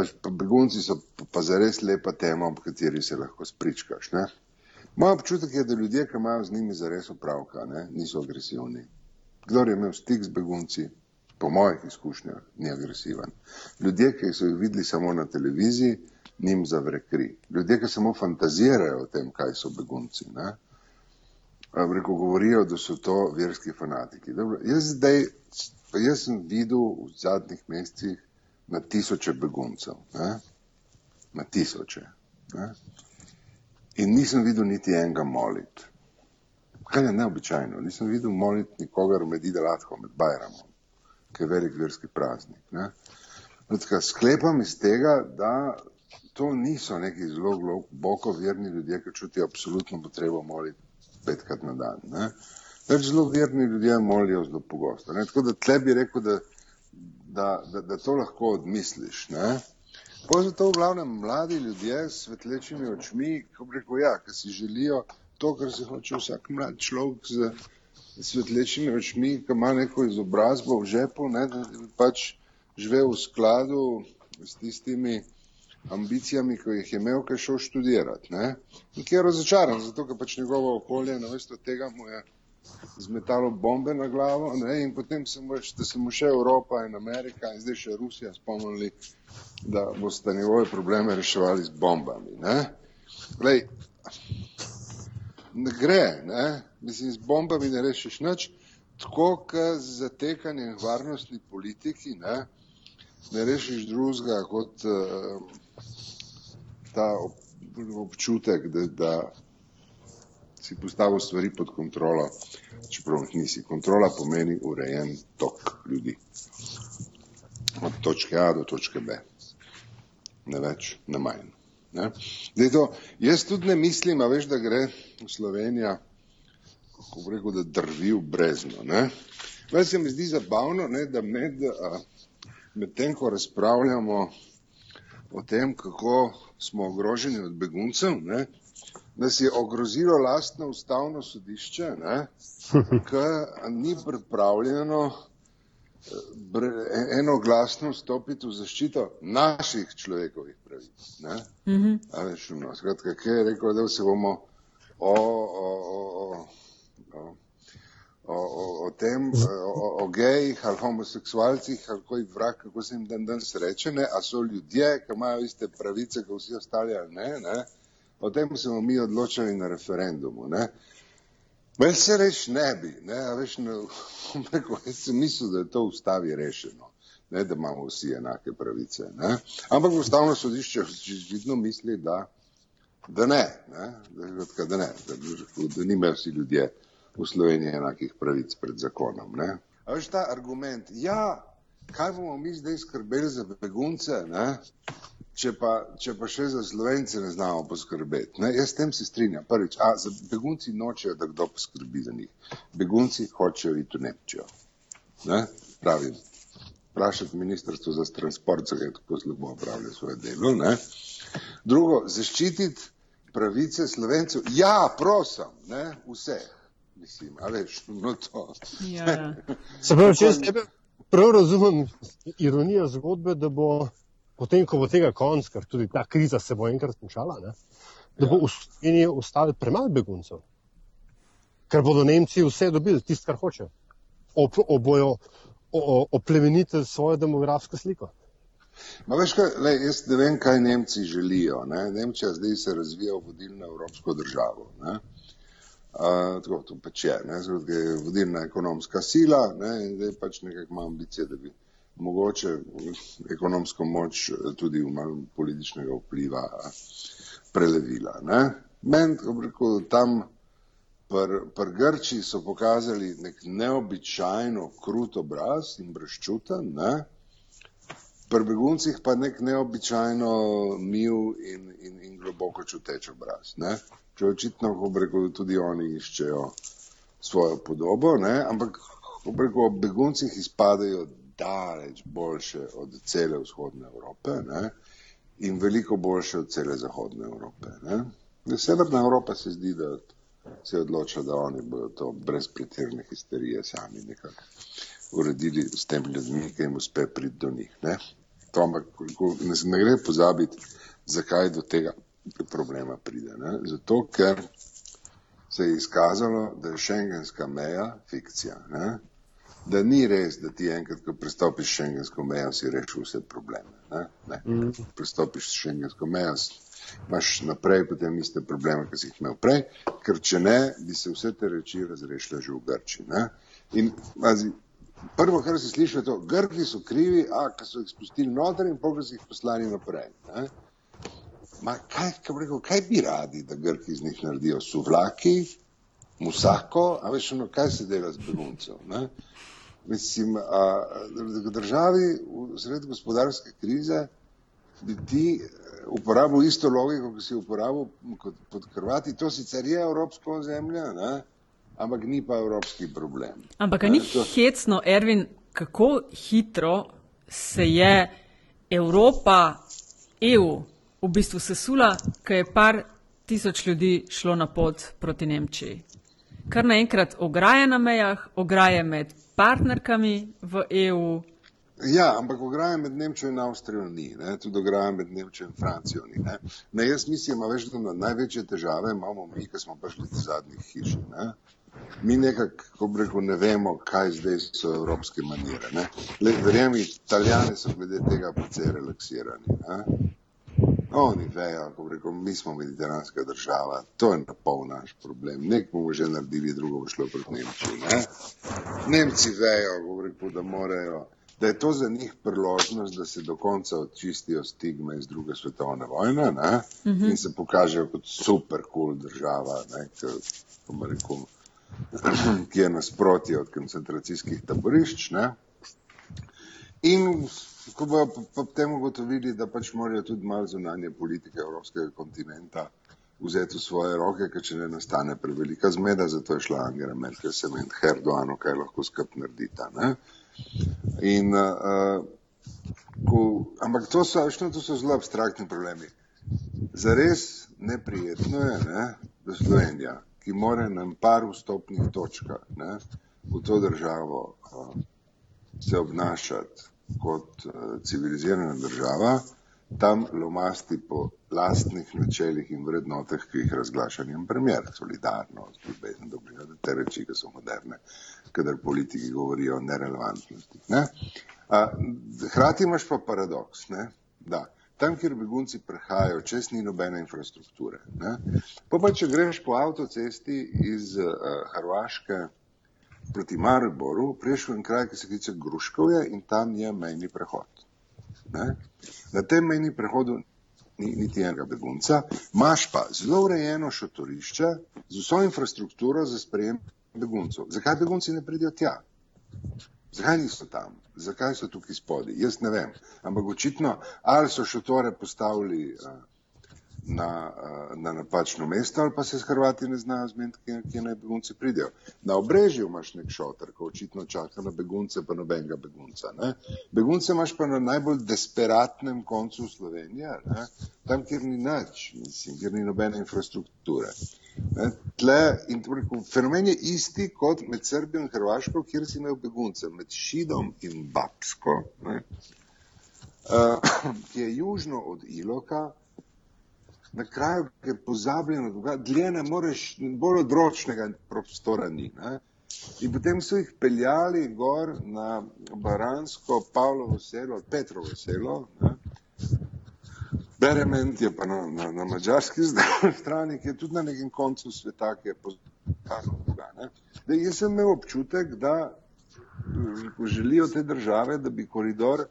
Až, pa begunci so pa zares lepa tema, ob kateri se lahko spričkaš. Ne. Moj občutek je, da ljudje, ki imajo z njimi zares opravka, ne, niso agresivni. Kdor je imel stik z begunci, po mojih izkušnjah, ni agresiven. Ljudje, ki so jih videli samo na televiziji, njim zavre kri. Ljudje, ki samo fantazirajo o tem, kaj so begunci, ne? Reko govorijo, da so to verski fanatiki. Dobro, jaz zdaj, jaz sem videl v zadnjih mesecih na tisoče beguncev, ne? na tisoče. Ne? In nisem videl niti enega moliti. Kaj je neobičajno? Nisem videl moliti nikogar med Idalatkom, med Bajramom, ki je velik verski praznik. Ne? Sklepam iz tega, da to niso neki zelo globoko verni ljudje, ki čutijo absolutno potrebo moliti petkrat na dan. Ne? Več zelo verni ljudje molijo zelo pogosto. Ne? Tako da tle bi rekel, da, da, da, da to lahko odmisliš. Zato v glavnem mladi ljudje s svetlečimi očmi, ko rekel, ja, ki si želijo to, kar si hoče vsak mlad človek z svetlečimi očmi, ki ima neko izobrazbo v žepu, ne, da pač živel v skladu s tistimi ambicijami, ki jih je imel, ki je šel študirati. Ne? In ki je razočaran, zato ker pač njegovo okolje na mesto tega mu je zmetalo bombe na glavo ne? in potem se mu, da se mu še Evropa in Amerika in zdaj še Rusija spomnili, da boste njegove probleme reševali z bombami. Ne, Lej, ne gre, ne? mislim, z bombami ne rešiš nič, tako kot z zatekanjem varnostni politiki, ne, ne rešiš drugega kot uh, ta občutek, da, da si postavil stvari pod kontrolo, čeprav jih nisi. Kontrola pomeni urejen tok ljudi. Od točke A do točke B. Ne več, ne manj. Ne? To, jaz tudi ne mislim, a veš, da gre Slovenija, kako bi rekel, da drvi v brezno. Veš se mi zdi zabavno, ne, da med, med tem, ko razpravljamo o tem, kako smo ogroženi od beguncev, ne, nas je ogrozilo lastno ustavno sodišče, ki ni pripravljeno enoglasno stopiti v zaščito naših človekovih pravic. Mm -hmm. no, skratka, kaj je rekel, da se bomo o, o, o, o, o, o, o tem, o, o gejih ali homoseksualcih ali koji vrak, kako se jim dan danes reče, ne, a so ljudje, ki imajo iste pravice, kot vsi ostali ali ne, ne, o tem se bomo mi odločili na referendumu, ne. Vel se reš ne bi, ne, a veš, ne, rekel, jaz sem mislil, da je to v ustavi rešeno, ne, da imamo vsi enake pravice, ne. Ampak ustavno sodišče vidno misli, da, da ne, ne, da, da ne, da, da, da nimajo vsi ljudje v Sloveniji enakih pravic pred zakonom. Ne? A veš ta argument, ja, kaj bomo mi zdaj skrbeli za begunce, ne? Če pa, če pa še za slovence ne znamo poskrbeti. Ne? Jaz s tem se strinjam. Prvič, a za begunci nočejo, da kdo poskrbi za njih. Begunci hočejo iti v Nemčijo. Ne? Pravim. Vprašati ministrstvo za transport, zakaj tako slabo opravlja svoje delo. Ne? Drugo, zaščititi pravice slovencev. Ja, prosim, ne? vseh. Mislim, a veš, no to. Ja. Se pravi, če jaz tebe prav razumem ironijo zgodbe, da bo potem, ko bo tega konc, ker tudi ta kriza se bo enkrat končala, ne, da bo v Sloveniji ostalo premalo beguncev. Ker bodo Nemci vse dobili, tisto, kar hočejo. Obojo oplemeniti svojo demografsko sliko. Ma veš, kaj, lej, jaz ne vem, kaj Nemci želijo. Ne? Nemčija zdaj se razvija v vodilno evropsko državo. Ne? Uh, tako to pač je, ne? Zdaj, je vodilna ekonomska sila ne? in zdaj pač nekako ima ambicije, da bi mogoče ekonomsko moč tudi v malo političnega vpliva prelevila. Meni, ko rekel, tam pri pr Grči so pokazali nek neobičajno krut obraz in brezčuten, ne? pri beguncih pa nek neobičajno mil in, in, in globoko čuteč obraz. Ne? Če očitno, ko rekel, tudi oni iščejo svojo podobo, ne? ampak ko rekel, beguncih izpadajo daleč boljše od cele vzhodne Evrope ne? in veliko boljše od cele zahodne Evrope. Ne? Severna Evropa se zdi, da se je odločila, da oni bodo to brez pretirne histerije sami nekako uredili s tem ljudmi, ki jim uspe priti do njih. Ne? To, ampak, ne, ne gre pozabiti, zakaj do tega problema pride. Ne? Zato, ker se je izkazalo, da je šengenska meja fikcija. Ne? Da ni res, da ti enkrat, ko pristopiš šengensko mejo, si rešil vse probleme. Ne? Ne. Mm. Pristopiš šengensko mejo, imaš naprej potem iste probleme, ki si jih imel prej, ker če ne, bi se vse te reči razrešile že v Grči. Ne? In mazi, prvo, kar si slišal, je to, Grki so krivi, a ki so jih spustili noter in pokaj so jih poslali naprej. Ne? Ma kaj, kaj, rekel, kaj bi radi, da Grki iz njih naredijo? Suvlaki, musako, a veš, ono, kaj se dela z beguncem? Mislim, a, v državi v sred gospodarske krize bi ti eh, uporabil isto logiko, ki si uporabil kot pod Hrvati. To sicer je evropsko ozemlje, ne? ampak ni pa evropski problem. Ampak ni to... hecno, Ervin, kako hitro se je Evropa, EU v bistvu sesula, ko je par tisoč ljudi šlo na pot proti Nemčiji. Kar naenkrat ograje na mejah, ograje med partnerkami v EU. Ja, ampak ograje med Nemčijo in Avstrijo ni, ne? tudi ograje med Nemčijo in Francijo ni. Ne? Ne, jaz mislim, da na največje težave imamo mi, ki smo prišli iz zadnjih hiš. Ne? Mi nekako, ne vemo, kaj zdaj so evropske manire. Verjemi, italijani so glede tega precej relaksirani. Ne? Oni vejo, ko reko, mi smo mediteranska država, to je na pol naš problem. Nek bomo že naredili, drugo bo šlo proti Nemčiji. Ne? Nemci vejo, reko, da morajo, da je to za njih priložnost, da se do konca očistijo stigme iz druge svetovne vojne ne? Mhm. -huh. in se pokažejo kot super cool država, ne? K, rekel, ki je nasprotje od koncentracijskih taborišč. Ne? In ko bojo potem ugotovili, da pač morajo tudi malo zunanje politike evropskega kontinenta vzeti v svoje roke, ker če ne nastane prevelika zmeda, zato je šla Angela Merkel se med Herdoano, kaj lahko skup naredita. Ne? In, uh, ko, ampak to so, vešno, to so zelo abstraktni problemi. Zares neprijetno je, ne, da Slovenija, ki mora na par vstopnih točkah ne, v to državo uh, se obnašati kot uh, civilizirana država, tam lomasti po lastnih načeljih in vrednotah, ki jih razglaša njen premjer, solidarnost, ljubezen do bližnjega, te reči, ki so moderne, kadar politiki govorijo o nerelevantnosti. Ne? Hrati imaš pa paradoks, ne? da tam, kjer begunci prehajajo, čez ni nobene infrastrukture. Ne? Pa pa če greš po avtocesti iz uh, Hrvaške, proti Mariboru, prišel en kraj, ki se kliče Gruškovje in tam je mejni prehod. Ne? Na tem mejni prehodu ni niti enega begunca, imaš pa zelo urejeno šotorišče z vso infrastrukturo za sprejem beguncev. Zakaj begunci ne pridijo tja? Zakaj niso tam? Zakaj so tukaj spodaj? Jaz ne vem. Ampak očitno, ali so šotore postavili uh, na, uh, na napačno mesto, ali pa se s Hrvati ne znajo zmeniti, kje, kje naj begunci pridejo. Na obrežju imaš nek šotor, ko očitno čaka na begunce, pa nobenega begunca. Ne? Begunce imaš pa na najbolj desperatnem koncu Slovenije, ne? tam, kjer ni nič, mislim, kjer ni nobene infrastrukture. Ne, tle, in rekel, fenomen je isti kot med Srbijo in Hrvaško, kjer si imel begunce, med Šidom in Babsko, ne, uh, ki je južno od Iloka, na kraju, je pozabljeno, dlje ne moreš, bolj odročnega prostora ni. Ne. In potem so jih peljali gor na Baransko, Pavlovo selo, Petrovo selo, ne, Berement je pa na, na, na mačarski strani, ki je tudi na nekem koncu sveta, ki je poznano. Jaz sem imel občutek, da želijo te države, da bi koridor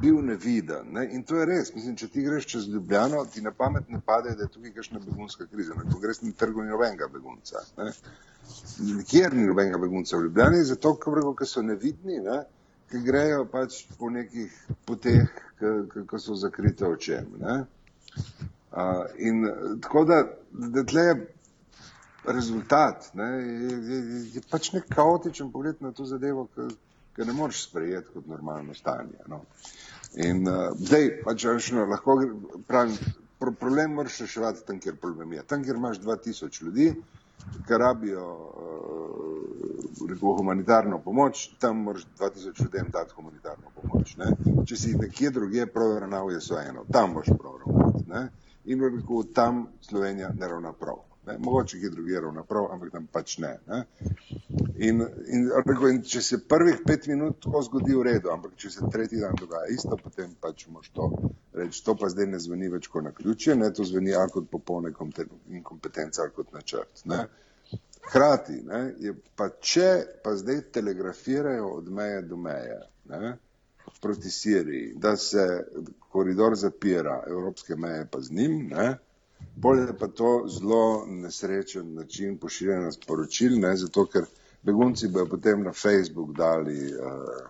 bil neviden. Ne? In to je res. Mislim, če ti greš čez Ljubljano, ti na pamet ne pade, da je tukaj kakšna begunska kriza. Ne? Na trgu ni nobenega begunca. Ne? Nikjer ni nobenega begunca v Ljubljani, zato ker so nevidni. Ne? ki grejo pač po nekih poteh, ki so zakrite očem. Uh, in tako da, da tle je rezultat, ne, je, je, je pač nek kaotičen pogled na to zadevo, ki ne moreš sprejeti kot normalno stanje. No. In uh, zdaj, pač no, lahko pravim, pro, problem moraš reševati tam, kjer problem je. Tam, kjer imaš 2000 ljudi, ki rabijo uh, rekel, humanitarno pomoč, tam moraš 2000 ljudem dati humanitarno pomoč. Ne? Če si nekje drugje prav ravnal, je vseeno, tam moraš prav ravnati. In rekel, tam Slovenija ne ravna prav. Ne? Mogoče kje drugje ravna prav, ampak tam pač ne. ne? In, in, rekel, in če se prvih pet minut tako zgodi v redu, ampak če se tretji dan dogaja isto, potem pač moš to reči. To pa zdaj ne zveni več kot na ključje, ne? to zveni ali kot popolne inkompetence ali kot načrt. Ne? Hkrati, ne, je pa če pa zdaj telegrafirajo od meje do meje ne, proti Siriji, da se koridor zapira, evropske meje pa z njim, ne, bolje pa to zelo nesrečen način pošiljanja sporočil, ne, zato ker begunci bojo potem na Facebook dali uh,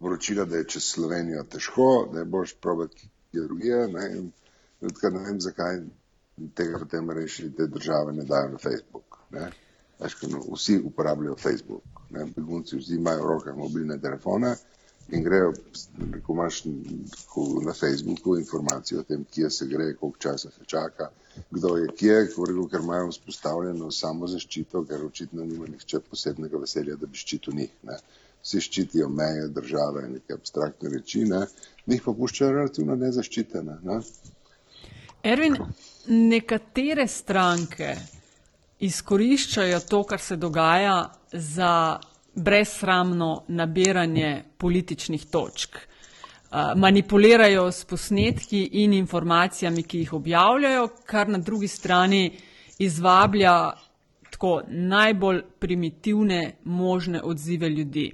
vročila, da je čez Slovenijo težko, da je boš probati kje drugje, ne, in tudi ne vem, zakaj tega potem rešili, te države ne dajo na Facebook. Ne. Veš, vsi uporabljajo Facebook, ne, begunci vsi imajo v rokah mobilne telefone in grejo, ko imaš na Facebooku informacijo o tem, kje se gre, koliko časa se čaka, kdo je kje, rekel, ker imajo vzpostavljeno samo zaščito, ker očitno nima nihče posebnega veselja, da bi ščitil njih. Ne. Vsi ščitijo meje države in neke abstraktne reči, ne. njih pa puščajo relativno nezaščitene. Ne. Ervin, nekatere stranke izkoriščajo to, kar se dogaja, za brezsramno nabiranje političnih točk. Manipulirajo s posnetki in informacijami, ki jih objavljajo, kar na drugi strani izvablja tako najbolj primitivne možne odzive ljudi.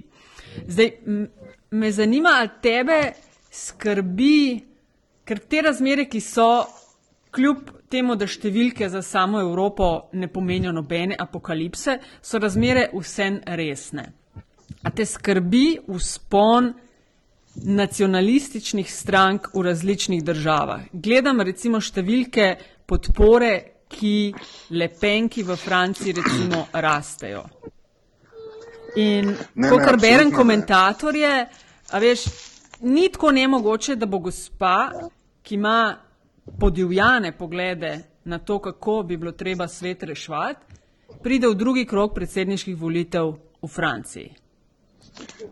Zdaj, me zanima, ali tebe skrbi, ker te razmere, ki so kljub temu, da številke za samo Evropo ne pomenijo nobene apokalipse, so razmere vsem resne. A te skrbi vzpon nacionalističnih strank v različnih državah? Gledam recimo številke podpore, ki lepenki v Franciji recimo rastejo. In ko kar berem komentatorje, a veš, ni tako nemogoče, da bo gospa, ki ima podivjane poglede na to, kako bi bilo treba svet reševati, pride v drugi krok predsedniških volitev v Franciji.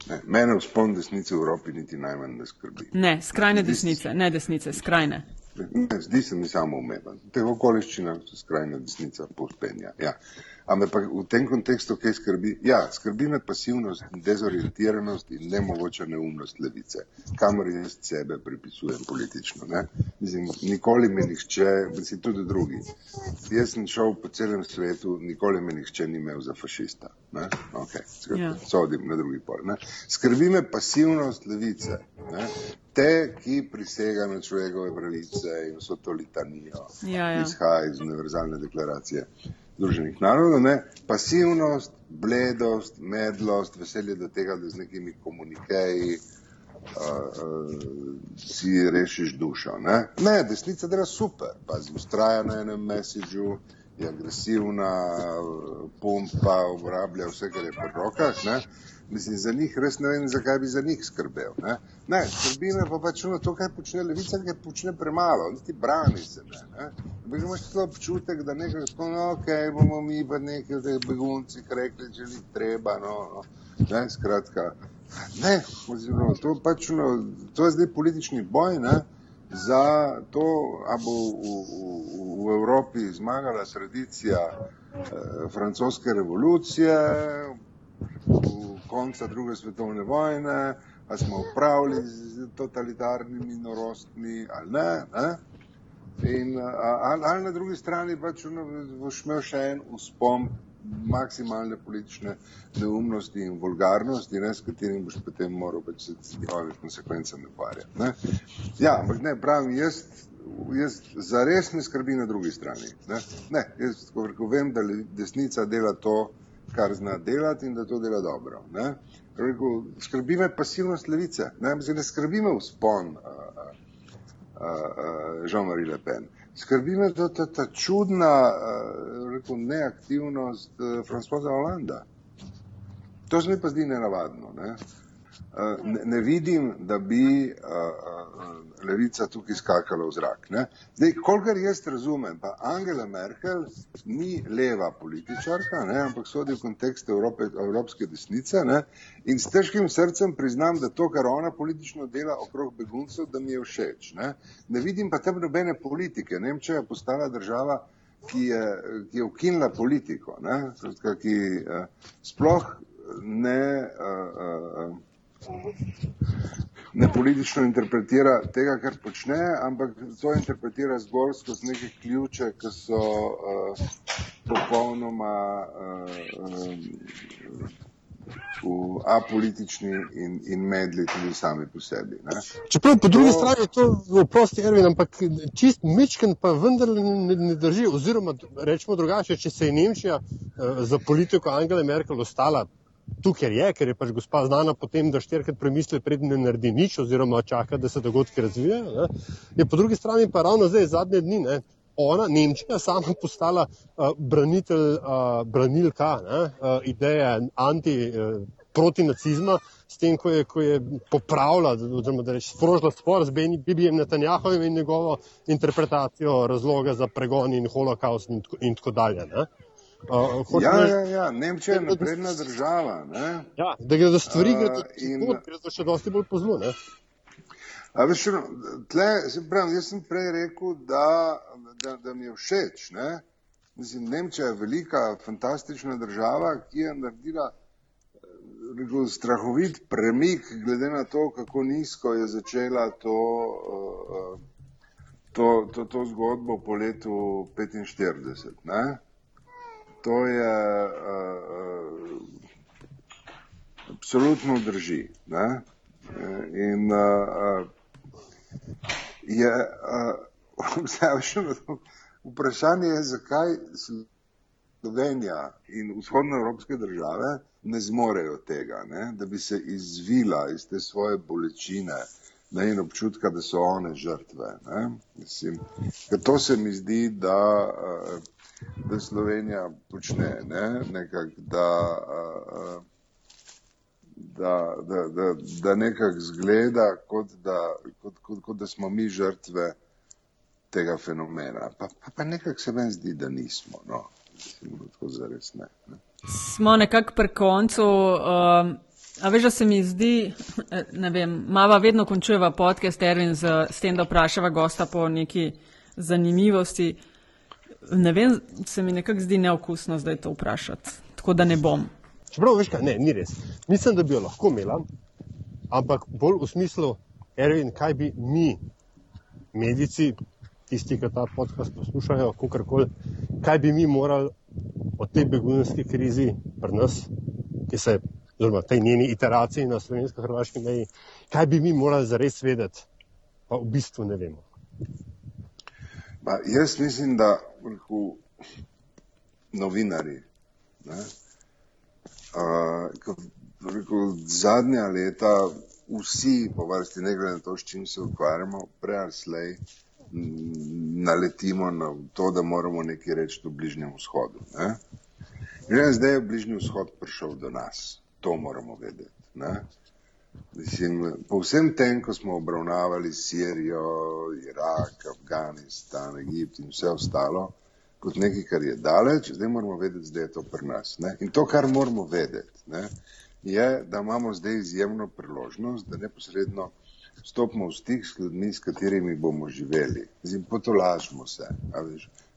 Ne, mene vzpon desnice v Evropi niti najmanj ne skrbi. Ne, skrajne desnice, ne desnice, skrajne. Ne, zdi se mi samo umeven. V teh okoliščinah se skrajna desnica pospenja. Ja. Ampak v tem kontekstu, kaj skrbi? Ja, skrbi me pasivnost, dezorientiranost in nemogoča neumnost levice, kamor jaz sebe pripisujem politično. Ne? Mislim, nikoli me nihče, mislim, tudi drugi. Jaz sem šel po celem svetu, nikoli me nihče ni imel za fašista. Ne? Okay, skrbi, ja. Sodim na drugi pol. Ne? Skrbi me pasivnost levice. Ne? Te, ki prisega na človekove pravice in so to litanijo, ja, ja. izhaja iz univerzalne deklaracije Združenih narodov, ne, pasivnost, bledost, medlost, veselje do tega, da z nekimi komunikeji uh, uh, si rešiš dušo. Ne, ne desnica dela super, pazi, ustraja na enem mesižu, je agresivna, pumpa, uporablja vse, kar je pod rokah. Mislim, za njih res ne vem, zakaj bi za njih skrbel. Ne, ne skrbi me pa pač na to, kaj počne levica, kaj počne premalo, niti brani se ne. ne. Ampak imaš to občutek, da nekaj tako, no, ok, bomo mi pa nekaj teh beguncih rekli, če ni treba, no, no. Ne, skratka, ne, oziroma, to, pač, no, to je zdaj politični boj, ne, za to, a bo v, v, v Evropi zmagala tradicija eh, francoske revolucije, konca druge svetovne vojne, ali smo upravili z totalitarnimi norostmi ali ne. ne? In, ali, ali na drugi strani pač boš imel še en uspom maksimalne politične neumnosti in vulgarnosti, ne, s katerim boš potem moral pač se s njihovimi konsekvencami ukvarjati. Ja, ampak ne, pravim, jaz, jaz zares me skrbi na drugi strani. Ne, ne jaz tako rekel, vem, da desnica dela to, kar zna delati in da to dela dobro. Ne. Rekel, skrbi me pasivnost levice, ne, ne skrbi me vzpon Jean-Marie Le Pen. Skrbi me ta, ta, ta čudna rekel, neaktivnost Francoza Hollanda. To se mi pa zdi nenavadno. Ne. Ne, ne vidim, da bi levica tukaj skakala v zrak. Ne? Zdaj, kolikor jaz razumem, pa Angela Merkel ni leva političarka, ne? ampak sodi v kontekst Evrope, evropske desnice ne? in s težkim srcem priznam, da to, kar ona politično dela okrog beguncev, da mi je všeč. Ne, ne vidim pa tam nobene politike. Nemčija je postala država, ki je, ki je ukinila politiko, ne? Ki sploh ne. Uh, uh, ne politično interpretira tega, kar počne, ampak to interpretira zgolj skozi neke ključe, ki so uh, popolnoma uh, uh, apolitični in, in medli tudi sami po sebi. Ne. Čeprav po drugi to... strani je to oprosti Ervin, ampak čist mičken pa vendar ne, ne drži, oziroma rečemo drugače, če se je Nemčija uh, za politiko Angele Merkel ostala tu, ker je, ker je pač gospa znana potem, da štirikrat premisli, predtem ne naredi nič, oziroma čaka, da se dogodki razvijajo. Je po drugi strani pa ravno zdaj, zadnje dni, ne, ona, Nemčija, sama postala uh, branitelj, uh, branilka ne, uh, ideje anti. Uh, Proti nacizmu, s tem, ko je, ko je popravila, oziroma da reče, sprožila spor z Bibijem Netanjahovim in njegovo interpretacijo razloga za pregon in holokaust in, in tako dalje. Ne. Uh, ja, ja, ja, Nemčija je napredna država. Ja, da gre za stvari, uh, in, gre za še dosti bolj pozlo. Veš, no, tle, se pravi, jaz sem prej rekel, da, da, da mi je všeč. Ne? Mislim, Nemčija je velika, fantastična država, ki je naredila rekel, strahovit premik, glede na to, kako nizko je začela to, to, to, to zgodbo po letu 1945 to je uh, absolutno drži. Ne? In uh, je uh, vprašanje, je, zakaj Slovenija in vzhodnoevropske države ne zmorejo tega, ne? da bi se izvila iz te svoje bolečine. Ne, in občutka, da so one žrtve. Mislim, to se mi zdi, da uh, da Slovenija počne, ne? nekak, da, da, da, da, da nekako zgleda, kot da, kot, kot, kot da smo mi žrtve tega fenomena. Pa, pa, pa nekako se meni zdi, da nismo. No. Zares, ne, ne. Smo nekako pri koncu. Um, a veš, da se mi zdi, ne vem, Mava vedno končujeva podcast Erwin z, s tem, da vprašava gosta po neki zanimivosti. Uh, ne vem, se mi nekako zdi neokusno zdaj to vprašati. Tako da ne bom. Čeprav, veš kaj, ne, ni res. Mislim, da bi jo lahko imela, ampak bolj v smislu, Erwin, kaj bi mi, medici, tisti, ki ta podcast poslušajo, kakorkoli, kaj bi mi morali o tej begunski krizi pri nas, ki se, oziroma tej njeni iteraciji na slovensko-hrvaški meji, kaj bi mi morali zares vedeti, pa v bistvu ne vemo. Pa jaz mislim, da rekel, novinari. Ne? Uh, rekel, zadnja leta vsi po vrsti, ne glede na to, s čim se ukvarjamo, prej ali slej naletimo na to, da moramo nekaj reči o Bližnjem vzhodu. Ne? In zdaj je Bližnji vzhod prišel do nas, to moramo vedeti. Ne? Mislim, po vsem tem, ko smo obravnavali Sirijo, Irak, Afganistan, Egipt in vse ostalo, kot nekaj, kar je daleč, zdaj moramo vedeti, da je to pri nas. Ne? In to, kar moramo vedeti, ne, je, da imamo zdaj izjemno priložnost, da neposredno stopimo v stik s ljudmi, s katerimi bomo živeli. Zdaj, potolažimo se.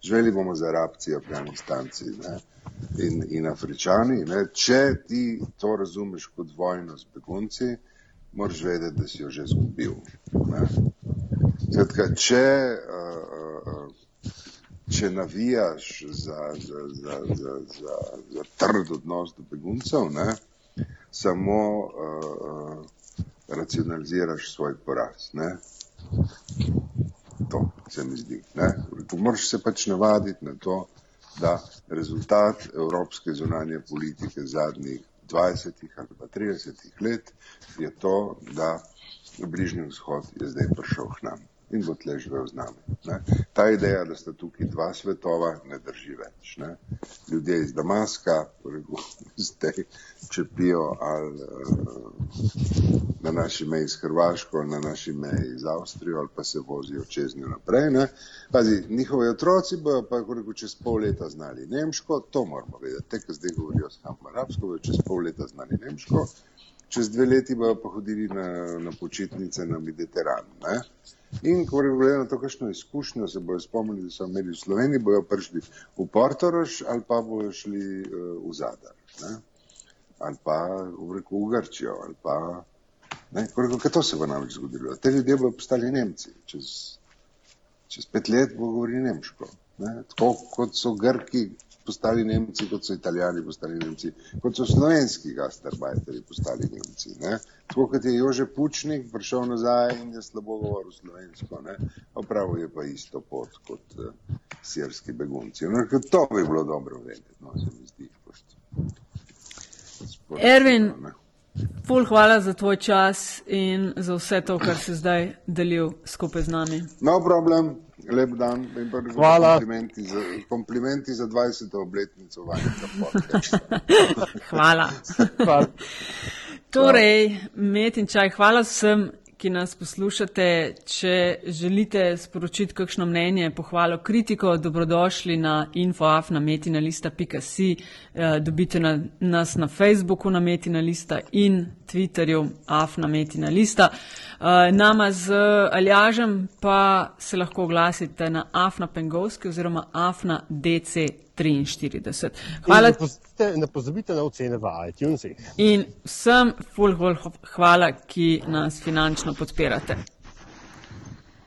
Živeli bomo z Arabci, Afganistanci ne, in, in Afričani. Ne. Če ti to razumeš kot vojno z begunci, moraš vedeti, da si jo že zgubil. Zatka, če, uh, uh, če navijaš za, za, za, za, za, za trd odnos do beguncev, ne, samo uh, racionaliziraš svoj poraz. Ne? To se mi zdi. Moraš se pač navaditi na to, da rezultat evropske zunanje politike zadnjih 20 ali pa 30 let je to, da Bližnji vzhod je zdaj prišel k nam in bo tle živel z nami. Ne? Ta ideja, da sta tukaj dva svetova, ne drži več. Ne? Ljudje iz Damaska, zdaj čepijo ali uh, na naši meji s Hrvaško, na naši meji z Avstrijo, ali pa se vozijo čez njo naprej. Pazi, njihovi otroci bojo pa rekel, čez pol leta znali nemško, to moramo vedeti. Te, ki zdaj govorijo samo arabsko, bojo čez pol leta znali nemško, čez dve leti bojo pa hodili na, na počitnice na Mediteran. Ne? In ko bodo gledali na to, kakšno izkušnjo se bodo spomnili, da so imeli v Sloveniji, bojo prišli v Portorož ali pa bojo šli uh, v Zadar. Ne? Ali pa v, reku, v Grčijo, pa ne, koliko, kaj to se bo namreč zgodilo. Te ljudje bodo postali Nemci, čez, čez pet let bo govorili nemško. Ne? Tako kot so Grki postali Nemci, kot so Italijani postali Nemci, kot so slovenski gastarbajteri postali Nemci. Ne? Tako kot je Jože Pučnik prišel nazaj in je slabo govoril slovensko, opravil je pa isto pot kot uh, sirski begunci. No, to bi bilo dobro vedeti, no, se mi zdi. Ervin, ful hvala za tvoj čas in za vse to, kar si zdaj delil skupaj z nami. No problem lep dan in pa Hvala. komplimenti za, komplimenti za 20. obletnico vašega podcasta. Hvala. Hvala. Torej, met in čaj, hvala vsem, ki nas poslušate. Če želite sporočiti kakšno mnenje, pohvalo, kritiko, dobrodošli na infoafnametinalista.si. Eh, dobite na, nas na Facebooku na Metina Lista in Twitterju afnametinalista. Eh, nama z Aljažem pa se lahko oglasite na afna pengovski oziroma afna DC 43. Hvala. In Ne pozabite, ne pozabite na ocene v iTunesih. In vsem ful, ful hvala, ki nas finančno podpirate.